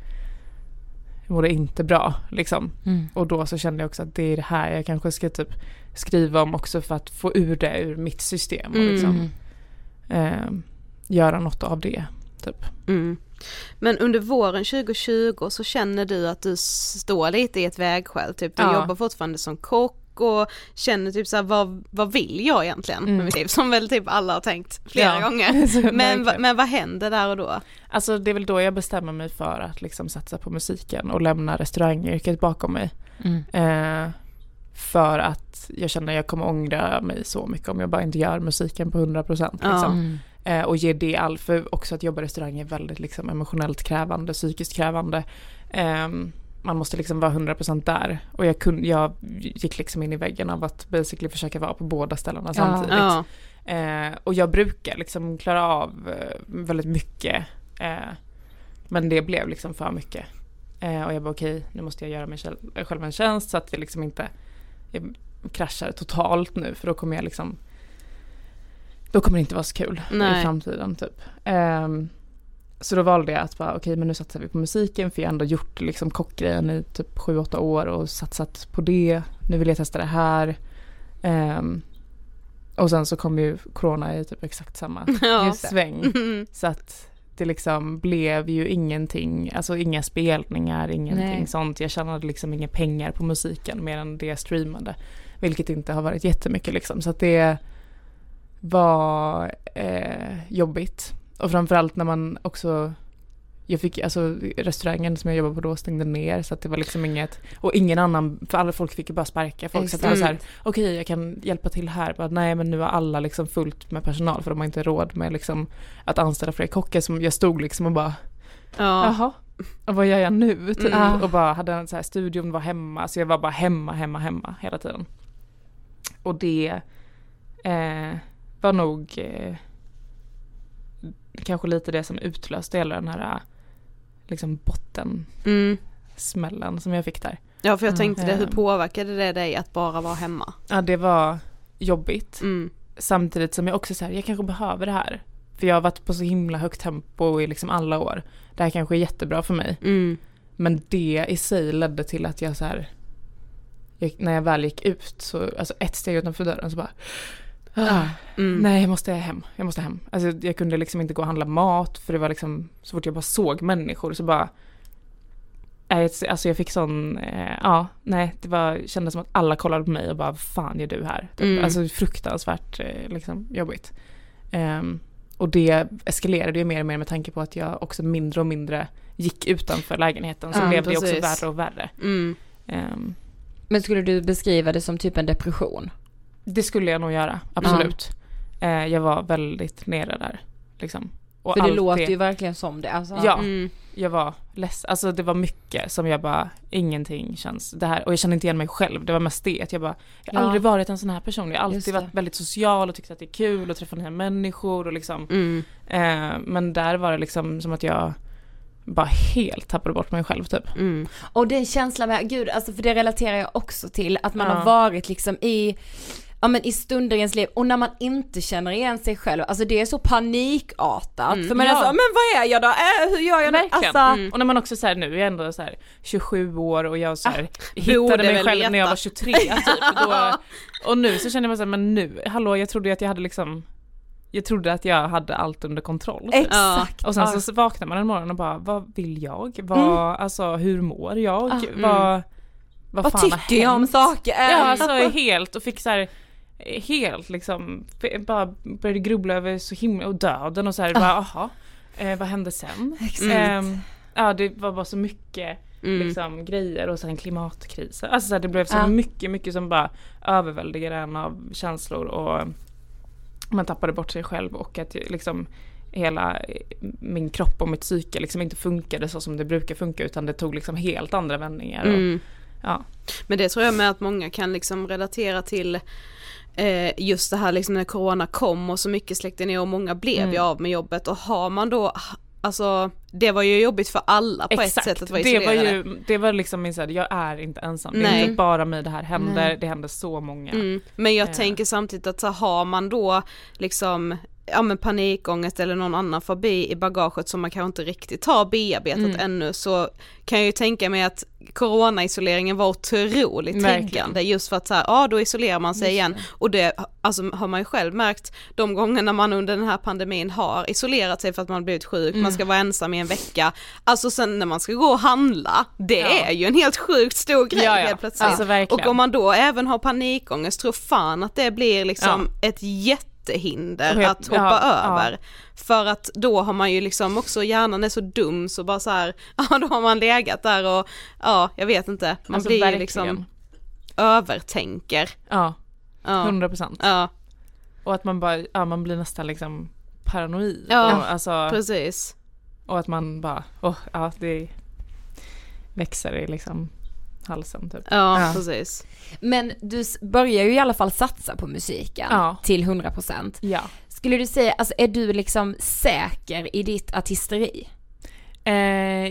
Jag mådde inte bra liksom. Mm. Och då så kände jag också att det är det här jag kanske ska typ skriva om också för att få ur det ur mitt system och Mm. liksom eh, göra något av det. Typ. Mm. Men under våren 2020 så känner du att du står lite i ett vägskäl, typ du Ja. jobbar fortfarande som kock och känner typ såhär vad, vad vill jag egentligen Mm. med mitt liv? Som väl typ alla har tänkt flera Ja. gånger. (laughs) Men, men vad händer där och då? Alltså det är väl då jag bestämmer mig för att liksom satsa på musiken och lämna restaurangyrket bakom mig. Mm. Eh, för att jag känner att jag kommer ångra mig så mycket om jag bara inte gör musiken på 100% liksom. Ja. Mm. Eh, och ge det allt, för också att jobba i restaurang är väldigt liksom emotionellt krävande, psykiskt krävande. Ehm, man måste liksom vara 100% där. Och jag, kunde, jag gick liksom in i väggen av att basically försöka vara på båda ställena samtidigt. Ja. Eh, och jag brukar liksom klara av eh, väldigt mycket. Eh, men det blev liksom för mycket. Eh, och jag bara okej, nu måste jag göra mig själv, en tjänst så att det liksom inte jag kraschar totalt nu för då kommer jag liksom då kommer det inte vara så kul Nej. i framtiden typ. Ehm, så då valde jag att bara okej men nu satsar vi på musiken för jag har ändå gjort liksom kockgrejen i typ 7-8 år och satsat på det. Nu vill jag testa det här. Ehm, och sen så kom ju corona i typ exakt samma (laughs) Ja. sväng. Mm. Så att det liksom blev ju ingenting, alltså inga spelningar, ingenting Nej. sånt. Jag tjänade liksom inga pengar på musiken mer än det jag streamade. Vilket inte har varit jättemycket liksom. Så att det var eh, jobbigt. Och framförallt när man också jag fick, alltså restaurangen som jag jobbade på då stängde ner så att det var liksom inget, och ingen annan, för alla folk fick ju bara sparka folk så att det var här, okej jag kan hjälpa till här, bara, nej men nu har alla liksom fullt med personal för de har inte råd med liksom att anställa fler kockar som jag stod liksom och bara, Ja. jaha, och vad gör jag nu? Typ. Mm. Och bara hade en så här, studion var hemma, så jag var bara hemma, hemma, hemma hela tiden. Och det eh, var nog eh, kanske lite det som utlöste hela den här liksom bottensmällen Mm. som jag fick där. Ja för jag tänkte det, hur Mm. påverkade det dig att bara vara hemma? Ja det var jobbigt. Mm. Samtidigt som jag också så här, jag kanske behöver det här. För jag har varit på så himla högt tempo i liksom alla år. Det här kanske är jättebra för mig. Mm. Men det i sig ledde till att jag så här, jag, när jag väl gick ut så, alltså ett steg utanför dörren så bara, ah, Mm. nej jag måste hem, jag måste hem. Alltså jag kunde liksom inte gå och handla mat för det var liksom, så fort jag bara såg människor så bara, alltså jag fick sån, eh, ja, nej det var, kändes som att alla kollade på mig och bara, vad fan gör du här? Typ. Mm. Alltså fruktansvärt eh, liksom jobbigt. Ehm, och det eskalerade ju mer och mer med tanke på att jag också mindre och mindre gick utanför lägenheten så Ja, blev det också precis. värre och värre. Mm. Ehm, Men skulle du beskriva det som typ en depression? Det skulle jag nog göra, absolut. Eh, jag var väldigt nere där. Liksom. Och För det låter ju verkligen som det. Alltså, Ja, Mm. jag var ledsen. Alltså det var mycket som jag bara, ingenting känns det här. Och jag kände inte igen mig själv. Det var mest det att jag bara, jag har Ja. aldrig varit en sån här person. Jag har alltid det. varit väldigt social och tyckt att det är kul att träffa nya människor och liksom. Mm. Eh, men där var det liksom som att jag bara helt tappade bort mig själv typ. Mm. Och den känslan med, gud alltså för det relaterar jag också till, att man Ja. har varit liksom i Ja men i stunder i ens liv och när man inte känner igen sig själv, alltså det är så panikartat. Mm. För man är Ja. så, men vad är jag då? Äh, hur gör jag? Verkligen. Alltså, Mm. Och när man också så här, nu är jag ändå så här 27 år och jag så här, borde hittade mig själv när jag veta. var 23 typ. (laughs) Då, och nu så känner jag mig så här, men nu, hallå jag trodde ju att jag hade liksom jag trodde att jag hade allt under kontroll. exakt. Och sen så vaknar man en morgon och bara, vad vill jag? Vad, Alltså hur mår jag? Ah, mm. Vad, vad, Vad fan har tycker jag om saker? Ja alltså helt och fick så här helt liksom, bara började grubbla över så himla, och döden och så här, bara aha, eh, vad hände sen? Exakt. Ehm, ja det var bara så mycket Mm. liksom, grejer och sen klimatkriser. Alltså så här, det blev så Ja. mycket, mycket som bara överväldigade en av känslor och man tappade bort sig själv och att liksom hela eh, min kropp och mitt psyke liksom inte funkade så som det brukar funka utan det tog liksom helt andra vändningar. Och, Mm. ja. Men det tror jag med att många kan liksom relatera till eh, just det här liksom när corona kom och så mycket släckte ner och många blev Mm. ju av med jobbet och har man då alltså det var ju jobbigt för alla på Exakt, ett sätt att vara det isolerade. var ju, det var liksom min såhär, jag är inte ensam, det är Nej. inte bara mig det här händer, Nej. det händer så många. Mm. Men jag Eh. tänker samtidigt att så har man då liksom ja men panikångest eller någon annan fobi i bagaget som man kanske inte riktigt har bearbetat Mm. ännu så kan jag ju tänka mig att coronaisoleringen var otroligt triggande just för att så här, ja då isolerar man sig igen och det alltså, har man ju själv märkt de gångerna man under den här pandemin har isolerat sig för att man blivit sjuk, Mm. man ska vara ensam i en vecka, alltså sen när man ska gå och handla, det Ja. är ju en helt sjukt stor grej Ja, ja. helt plötsligt. Alltså, och om man då även har panikångest, tror fan att det blir liksom ett jättehinder jag- att hoppa ja, över. För att då har man ju liksom också, hjärnan är så dum så bara så här, (laughs) ja då har man legat där och ja, jag vet inte, man Alltså, blir ju verkligen. liksom övertänker. Ja, Ja. 100 procent. Ja, Och att man bara, ja man blir nästan liksom paranoid. Ja, och, alltså, precis. och att man bara, åh, ja det växer i liksom halsen typ. Ja, precis. Men du börjar ju i alla fall satsa på musiken Ja. till 100%. Ja. Skulle du säga, alltså är du liksom säker i ditt artisteri? Eh,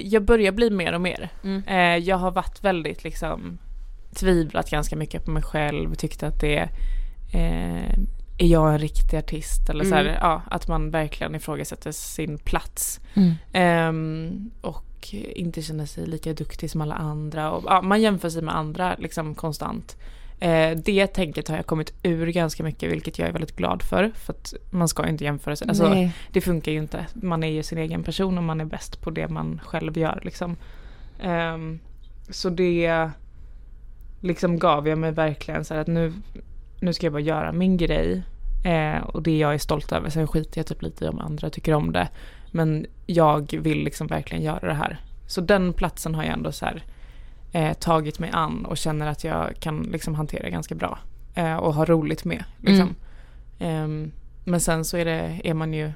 jag börjar bli mer och mer. Mm. Eh, jag har varit väldigt liksom tvivlat ganska mycket på mig själv, tyckt att det eh, är jag en riktig artist eller så här, Mm. ja, att man verkligen ifrågasätter sin plats. Mm. Ehm, och inte känner sig lika duktig som alla andra. Och, ja, man jämför sig med andra liksom konstant. Eh, det tänket har jag kommit ur ganska mycket vilket jag är väldigt glad för. För att man ska inte jämföra sig. Alltså, Nej. det funkar ju inte. Man är ju sin egen person och man är bäst på det man själv gör. Liksom. Ehm, så det liksom gav jag mig verkligen så här att nu, nu ska jag bara göra min grej. Eh, och det jag är stolt över. Sen skiter jag typ lite i om andra tycker om det. Men jag vill liksom verkligen göra det här. Så den platsen har jag ändå så här, eh, tagit mig an och känner att jag kan liksom hantera ganska bra. Eh, och ha roligt med. Liksom. Ehm, men sen så är, det, är man ju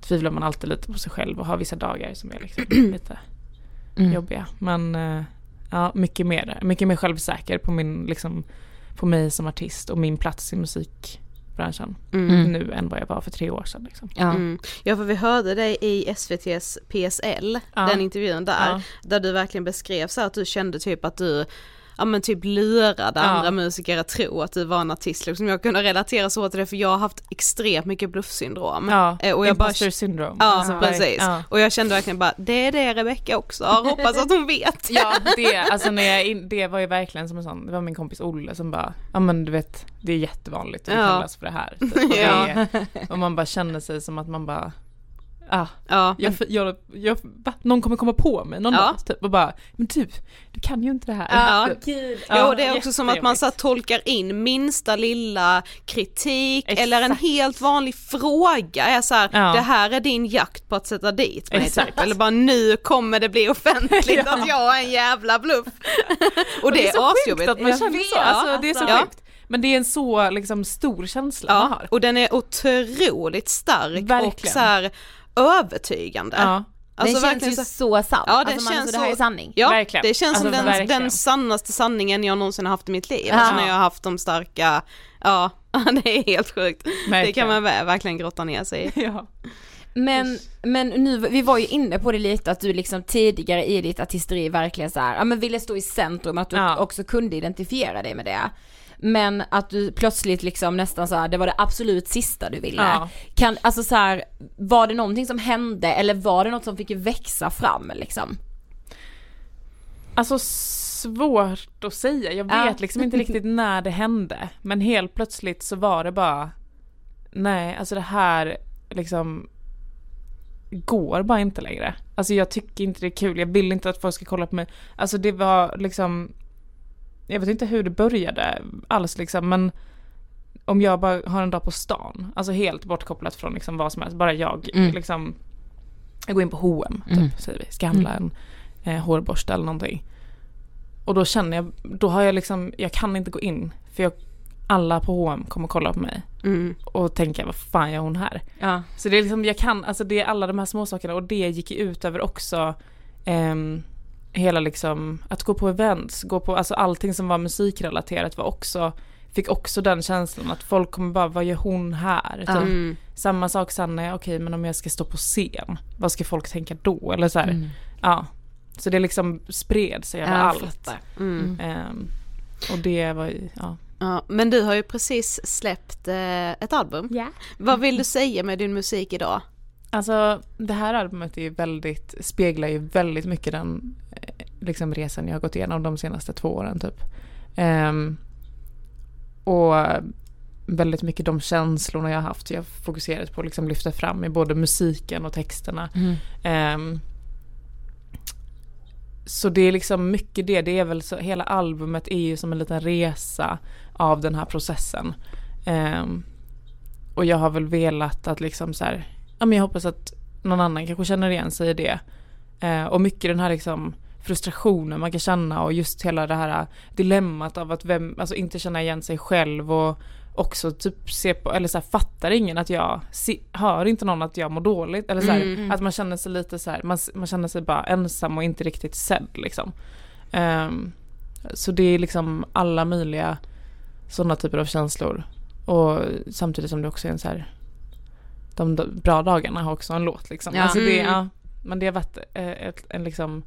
tvivlar man alltid lite på sig själv och har vissa dagar som är liksom (clears throat) lite Mm. jobbiga. Men eh, ja, mycket mer, mycket mer självsäker på min liksom på mig som artist och min plats i musikbranschen Mm. nu än vad jag var för tre år sedan. Liksom. Ja. Mm. Ja för vi hörde dig i SVT's PSL, Ja. den intervjun där, Ja. där du verkligen beskrev så att du kände typ att du Ja men typ lurade Ja. andra musiker att tro att du var en artist liksom. Jag kunde relatera så till det för jag har haft extremt mycket bluffsyndrom. Ja, Eh, och jag bara, syndrome. ja Alltså, precis. Ja. Och jag kände verkligen bara, det är det Rebecca också har, hoppas att hon vet. Ja, det, alltså när jag det var ju verkligen som en sån, det var min kompis Olle som bara, ja men du vet, det är jättevanligt att Ja. kallas för det här. Typ. Och, (laughs) det och man bara känner sig som att man bara, ah, Ja, jag, jag, jag, va? någon kommer komma på mig någon Ja. dag typ och bara, men du, du kan ju inte det här. Ja. Typ. gud. Ja, och det är också som att man så tolkar in minsta lilla kritik Exakt. eller en helt vanlig fråga är så här, Ja. det här är din jakt på att sätta dit mig Exakt. typ. eller bara nu kommer det bli offentligt (laughs) att jag är en jävla bluff. (laughs) och, det, är så asjobbigt. att man Jag känner så, alltså, det är så Ja. sjukt. Men det är en så liksom stor känsla man har. och den är otroligt stark och Verkligen. så här övertygande. Ja. Alltså den känns verkligen ju så- så sann. Ja, det alltså man, känns alltså, det här så- är sanning. Ja, Verkligen. det känns som Alltså, den, verkligen. den sannaste sanningen jag någonsin har haft i mitt liv. Ja. Alltså när jag har haft de starka, ja, (laughs) det är helt sjukt. Det Verkligen. kan man ver- verkligen grotta ner sig i. (laughs) Ja. Men, men nu, vi var ju inne på det lite att du liksom tidigare i ditt artisteri verkligen så här, ja men ville stå i centrum, att du Ja. också kunde identifiera dig med det. Men att du plötsligt liksom nästan så här, det var det absolut sista du ville. Ja. Kan, alltså så här, var det någonting som hände eller var det något som fick växa fram liksom? Alltså svårt att säga, jag Ja. vet liksom inte riktigt (laughs) när det hände. Men helt plötsligt så var det bara, nej alltså det här liksom går bara inte längre. Alltså jag tycker inte det är kul, jag vill inte att folk ska kolla på mig. Alltså det var liksom, jag vet inte hur det började alls liksom men om jag bara har en dag på stan, alltså helt bortkopplat från liksom vad som helst, bara jag Mm. liksom, jag går in på H&M typ, Mm. säger vi, ska handla en eh, hårborste eller någonting. Och då känner jag, då har jag liksom, jag kan inte gå in för jag, alla på H&M kommer kolla på mig Mm. och tänka vad fan gör hon här? Ja. Så det är liksom, jag kan, alltså det är alla de här små sakerna och det gick ut över också ehm, hela liksom, att gå på events, gå på, alltså allting som var musikrelaterat var också, fick också den känslan att folk kommer bara, vad gör hon här? Typ. Mm. Samma sak sen när jag, okej men om jag ska stå på scen, vad ska folk tänka då? Eller så här, Mm. ja. Så det liksom spred sig över Ja, allt. Mm. Ehm, och det var ju, ja. Ja, men du har ju precis släppt eh, ett album. Ja. Vad vill du säga med din musik idag? Alltså det här albumet är väldigt, speglar ju väldigt mycket den eh, liksom resan jag har gått igenom de senaste två åren typ. Ehm, och väldigt mycket de känslorna jag har haft. Jag har fokuserat på att liksom lyfta fram i både musiken och texterna. Mm. Ehm, så det är liksom mycket det, det är väl så, hela albumet är ju som en liten resa av den här processen. Ehm, och jag har väl velat att liksom så här, ja men jag hoppas att någon annan kanske känner igen sig i det. Eh, och mycket den här liksom frustrationen man kan känna och just hela det här dilemmat av att vem, alltså inte känna igen sig själv och också typ se på, eller så här, fattar ingen att jag, se, hör inte någon att jag mår dåligt eller så här, Mm. att man känner sig lite så här, man, man känner sig bara ensam och inte riktigt sedd liksom. Ehm, så det är liksom alla möjliga sådana typer av känslor och samtidigt som det också är en så här de bra dagarna har också en låt liksom. Ja. Alltså det, Mm. ja, men det har varit eh, ett, en liksom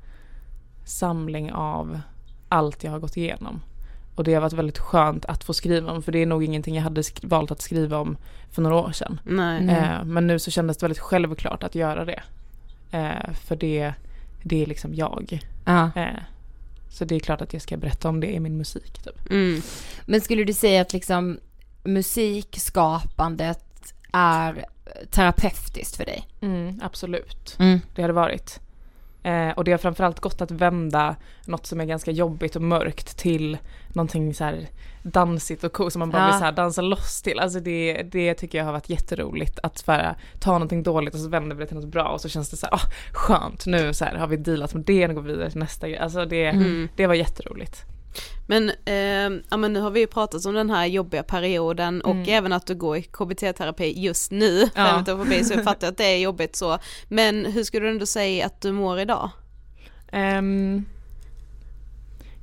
samling av allt jag har gått igenom. Och det har varit väldigt skönt att få skriva om för det är nog ingenting jag hade sk- valt att skriva om för några år sedan. Nej. Mm. Eh, men nu så kändes det väldigt självklart att göra det. Eh, för det, det är liksom jag. Ja. Eh, så det är klart att jag ska berätta om det i min musik typ. Mm. Men skulle du säga att liksom musikskapandet är terapeutiskt för dig? Mm, absolut. Mm. Det har det varit. Eh, och det har framförallt gått att vända något som är ganska jobbigt och mörkt till någonting så här dansigt och coolt som man bara Ja. vill så dansa loss till. Alltså det, det tycker jag har varit jätteroligt att bara ta någonting dåligt och så vänder vi det till något bra och så känns det så här, ah, skönt nu så här har vi dealat med det och går vidare till nästa grej. Alltså det, Mm. det var jätteroligt. Men, eh, ja, men nu har vi ju pratat om den här jobbiga perioden och Mm. även att du går i KBT-terapi just nu Ja. så jag fattar att det är jobbigt så. Men hur skulle du ändå säga att du mår idag? Um,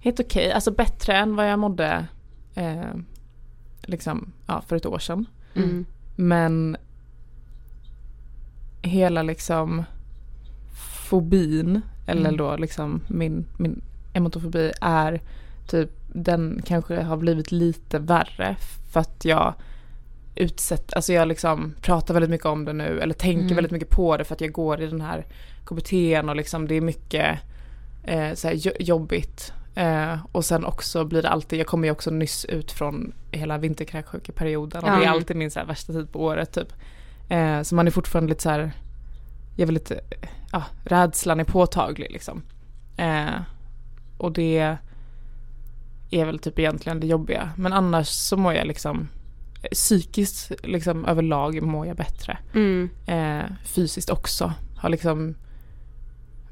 helt okej, alltså bättre än vad jag mådde eh, liksom, ja, för ett år sedan. Mm. Men hela liksom fobin, eller Mm. då liksom min, min emotofobi är typ, den kanske har blivit lite värre för att jag utsätter, alltså jag liksom pratar väldigt mycket om det nu eller tänker Mm. väldigt mycket på det för att jag går i den här KBT'n och liksom det är mycket eh, så jobbigt. Eh, och sen också blir det alltid, jag kommer ju också nyss ut från hela vinterkräksjukeperioden och Ja. det är alltid min så värsta tid på året typ. Eh, så man är fortfarande lite så här, jag vill lite, ja, rädslan är påtaglig liksom. Eh, och det är väl typ egentligen det jobbiga. Men annars så mår jag liksom psykiskt liksom överlag mår jag bättre. Mm. Eh, fysiskt också. Har liksom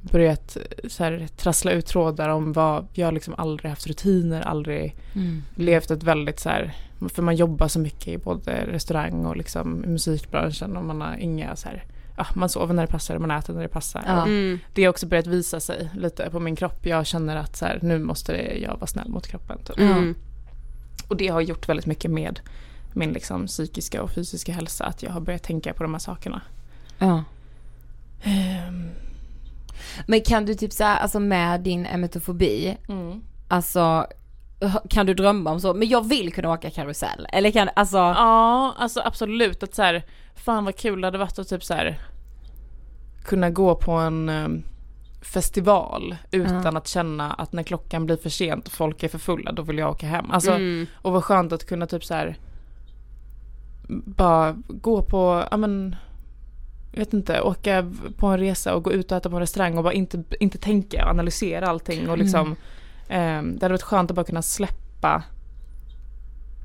börjat så här, trassla ut trådar om vad, jag har liksom aldrig haft rutiner, aldrig Mm. levt ett väldigt så här, för man jobbar så mycket i både restaurang och liksom musikbranschen och man har inga så här, ja, man sover när det passar och man äter när det passar. Ja. Mm. Det har också börjat visa sig lite på min kropp. Jag känner att så här, nu måste det, jag vara snäll mot kroppen. Typ. Mm. Och det har gjort väldigt mycket med min liksom, psykiska och fysiska hälsa. Att jag har börjat tänka på de här sakerna. Ja. Ehm, Men kan du typ såhär, alltså med din emetofobi, mm. alltså kan du drömma om så, men jag vill kunna åka karusell, eller kan, alltså, Ja, alltså absolut. Att så här, fan vad kul det hade varit att typ så här, kunna gå på en em, festival utan Ja. att känna att när klockan blir för sent och folk är för fulla då vill jag åka hem. Alltså, Mm. och vad skönt att kunna typ så här bara gå på, ja men jag vet inte, åka på en resa och gå ut och äta på en restaurang och bara inte, inte tänka och analysera allting och liksom eh, det hade varit skönt att bara kunna släppa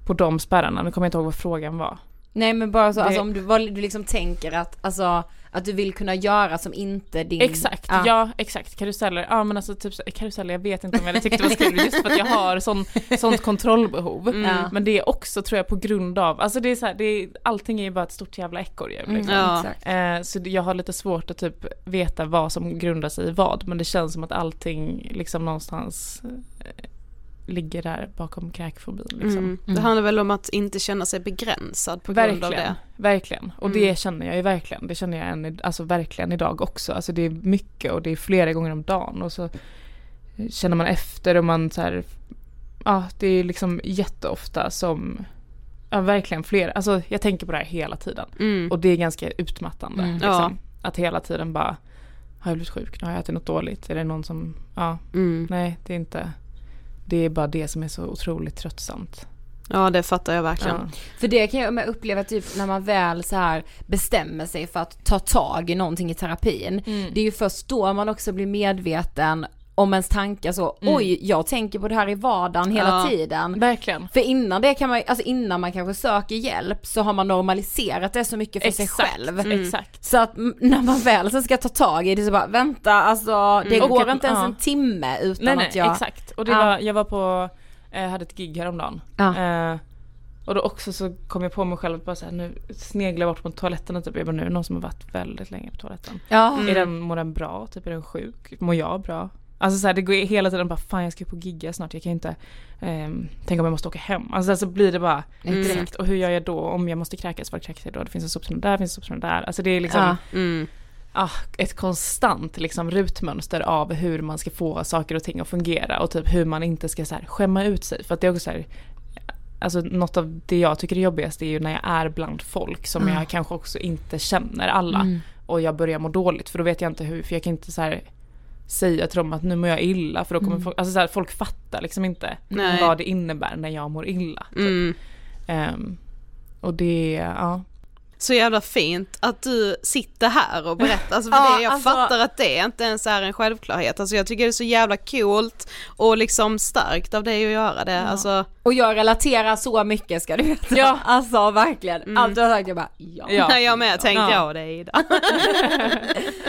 på de spärrarna. Nu kommer jag inte ihåg vad frågan var. Nej men bara så, Det- alltså om du, vad du liksom tänker att, alltså att du vill kunna göra som inte din Exakt, ja. exakt. Karuseller, ja men alltså typ karuseller, jag vet inte om jag hade tyckt det var kul just för att jag har sån, sånt kontrollbehov. Ja. Men det är också tror jag på grund av, alltså det är så här, det är, allting är ju bara ett stort jävla ekorrhjul Mm, liksom. Ja. exakt. Eh, så jag har lite svårt att typ veta vad som grundar sig i vad men det känns som att allting liksom någonstans eh, ligger där bakom kräkfobin liksom. Mm. Det handlar väl om att inte känna sig begränsad på grund av Verkligen, det. verkligen. Och Mm. det känner jag ju verkligen. Det känner jag än, alltså verkligen idag också. Alltså det är mycket och det är flera gånger om dagen och så känner man efter och man så här, ja det är liksom jätteofta som, ja verkligen flera, alltså jag tänker på det här hela tiden. Mm. Och det är ganska utmattande. Mm. Liksom. Ja. Att hela tiden bara, har jag blivit sjuk? Har jag ätit något dåligt? Är det någon som, ja, Mm. nej det är inte, det är bara det som är så otroligt tröttsamt. Ja det fattar jag verkligen. Ja. För det kan jag uppleva typ när man väl så här bestämmer sig för att ta tag i någonting i terapin. Mm. Det är ju först då man också blir medveten om ens tankar så, oj jag tänker på det här i vardagen hela Ja. tiden. Verkligen. För innan det kan man alltså innan man kanske söker hjälp så har man normaliserat det så mycket för sig Exakt, själv. exakt. Så att när man väl så ska ta tag i det så bara, vänta alltså det Och går att- inte ens ja. en timme utan Nej nej att jag... exakt. Och det Ja. var, jag var på, eh, hade ett gig häromdagen. Ja. Eh, och då också så kom jag på mig själv att bara såhär nu sneglar jag bort på toaletten och typ, jag bara nu är det någon som har varit väldigt länge på toaletten. Ja. Är den, mår den bra? Typ är den sjuk? Mår jag bra? Alltså såhär det går hela tiden bara fan jag ska på gigga snart, jag kan inte ehm, Tänk om jag måste åka hem. Alltså så blir det bara direkt. Och hur gör jag då om jag måste kräkas? Var kräks jag då? Det finns en soptunna där, det finns en soptunna där. Alltså det är liksom Ja. Mm. ah, ett konstant liksom, rutmönster av hur man ska få saker och ting att fungera och typ hur man inte ska så här, skämma ut sig. För att det är också så här, alltså något av det jag tycker är jobbigast är ju när jag är bland folk som jag kanske också inte känner alla och jag börjar må dåligt för då vet jag inte hur, för jag kan inte så här säga till dem att nu mår jag illa för då kommer folk, alltså så här, folk fattar liksom inte Nej. vad det innebär när jag mår illa. Typ. Mm. Ehm, och det, ja. Så jävla fint att du sitter här och berättar, alltså för Ja, det, jag alltså- fattar att det inte ens är en självklarhet, alltså jag tycker det är så jävla coolt och liksom starkt av dig att göra det, alltså Och jag relaterar så mycket ska du veta. Ja. Alltså verkligen. Mm. Allt du har sagt jag bara ja. Ja. (laughs) jag med tänkte Ja. jag och dig Ida. (laughs)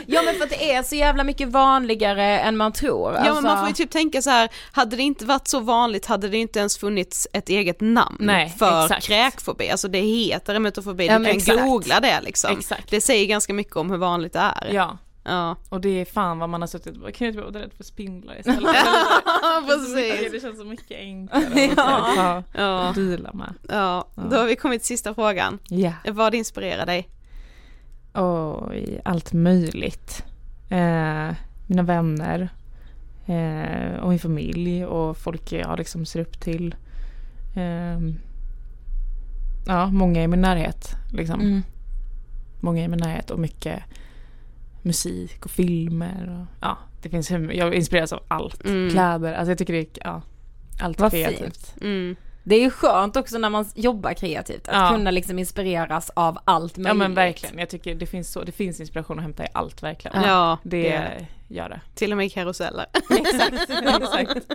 Ja men för att det är så jävla mycket vanligare än man tror. Ja Alltså, men man får ju typ tänka så här, hade det inte varit så vanligt hade det inte ens funnits ett eget namn Nej, för exakt. kräkfobi, alltså det heter emetofobi, Ja, du men kan exakt. googla det liksom. Exakt. Det säger ganska mycket om hur vanligt det är. ja. Ja. Och det är fan vad man har suttit och bara, kan jag inte vara rädd för spindlar istället? (laughs) Precis. Det känns så mycket enklare Ja. att Ja. deala med. Ja, då har vi kommit till sista frågan. Ja. Vad inspirerar dig? Oj, allt möjligt. Eh, mina vänner eh, och min familj och folk jag liksom ser upp till. Eh, ja, många i min närhet liksom. Mm. Många i min närhet och mycket musik och filmer. Och, ja, det finns jag inspireras av allt. Mm. Kläder, alltså jag tycker det är ja, allt Vad kreativt. Mm. Det är ju skönt också när man jobbar kreativt, att Ja. kunna liksom inspireras av allt möjligt. Ja men verkligen, jag tycker det finns, så, det finns inspiration att hämta i allt verkligen. Ja, Det det- gör det. till och med i karuseller. (laughs) Exakt, (laughs) exakt.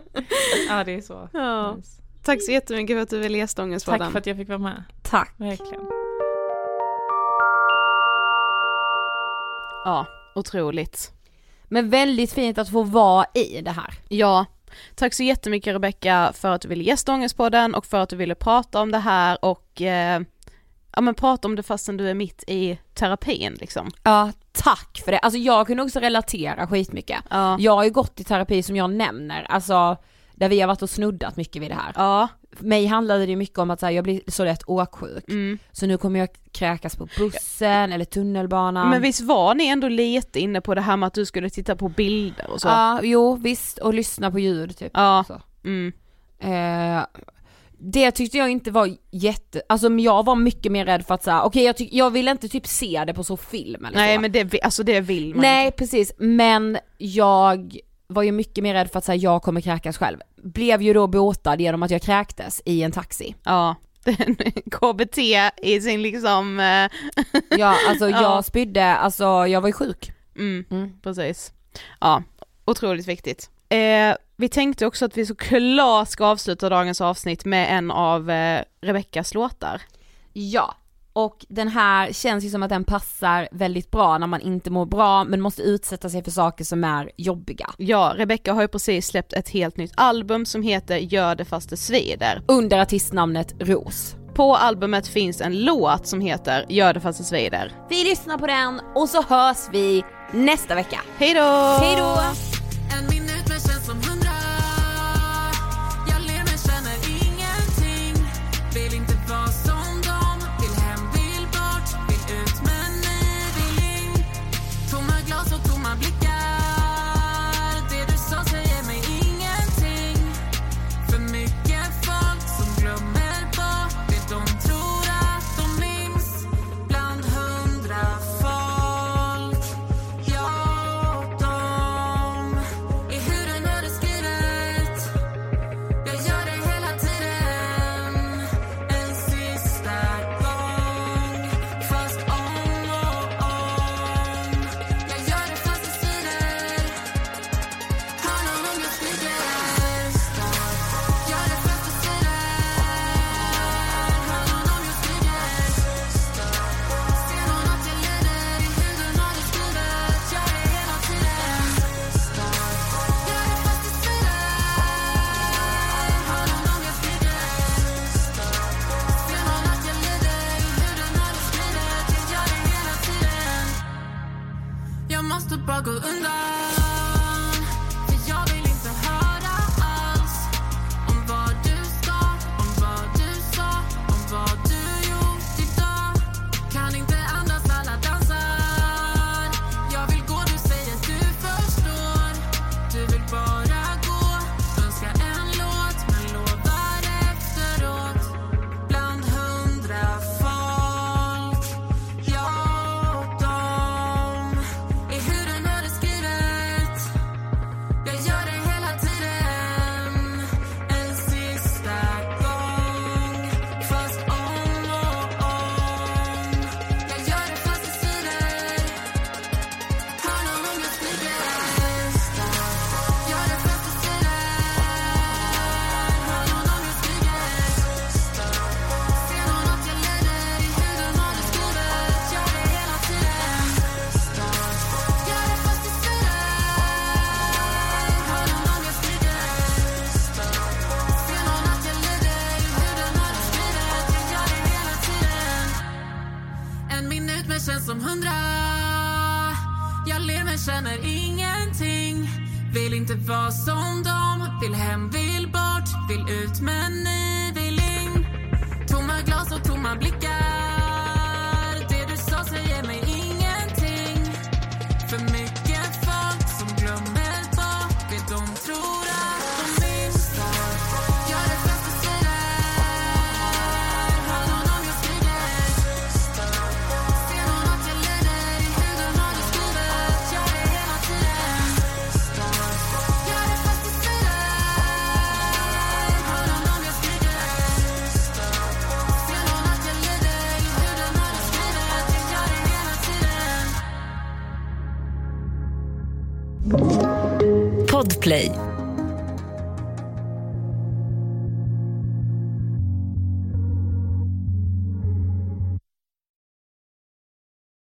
Ja det är så. Ja. Nice. Tack så jättemycket för att du ville gästa Ångestpodden. Tack för att jag fick vara med. Tack. Verkligen. Ja, otroligt. Men väldigt fint att få vara i det här. Ja, tack så jättemycket Rebecka för att du ville gästa Ångestpodden och för att du ville prata om det här och eh, ja men prata om det fastän du är mitt i terapin liksom. Ja, tack för det. Alltså jag kunde också relatera skitmycket. Ja. Jag har ju gått i terapi som jag nämner, alltså där vi har varit och snuddat mycket vid det här. Ja. För mig handlade det ju mycket om att så här, jag blir så lätt åksjuk. Mm. Så nu kommer jag kräkas på bussen eller tunnelbanan. Men visst var ni ändå lite inne på det här med att du skulle titta på bilder och så? Ja, jo visst, och lyssna på ljud typ. Ja. Mm. Eh, det tyckte jag inte var jätte, alltså jag var mycket mer rädd för att säga, okej jag, tyck- jag vill inte typ se det på så film eller Nej så. men det, alltså det vill man Nej inte. precis, men jag var ju mycket mer rädd för att säga jag kommer kräkas själv. Blev ju då botad genom att jag kräktes i en taxi. Ja. (laughs) Den- KBT i sin liksom, eh, Ja alltså (laughs) Ja. jag spydde, alltså jag var ju sjuk. mm, Mm. precis. Ja, otroligt viktigt. Eh, vi tänkte också att vi såklart ska avsluta dagens avsnitt med en av eh, Rebeckas låtar. Ja, och den här känns ju som att den passar väldigt bra när man inte mår bra men måste utsätta sig för saker som är jobbiga. Ja, Rebecca har ju precis släppt ett helt nytt album som heter Gör det fast det svider. Under artistnamnet Ros. På albumet finns en låt som heter Gör det fast det svider. Vi lyssnar på den och så hörs vi nästa vecka. Hej då!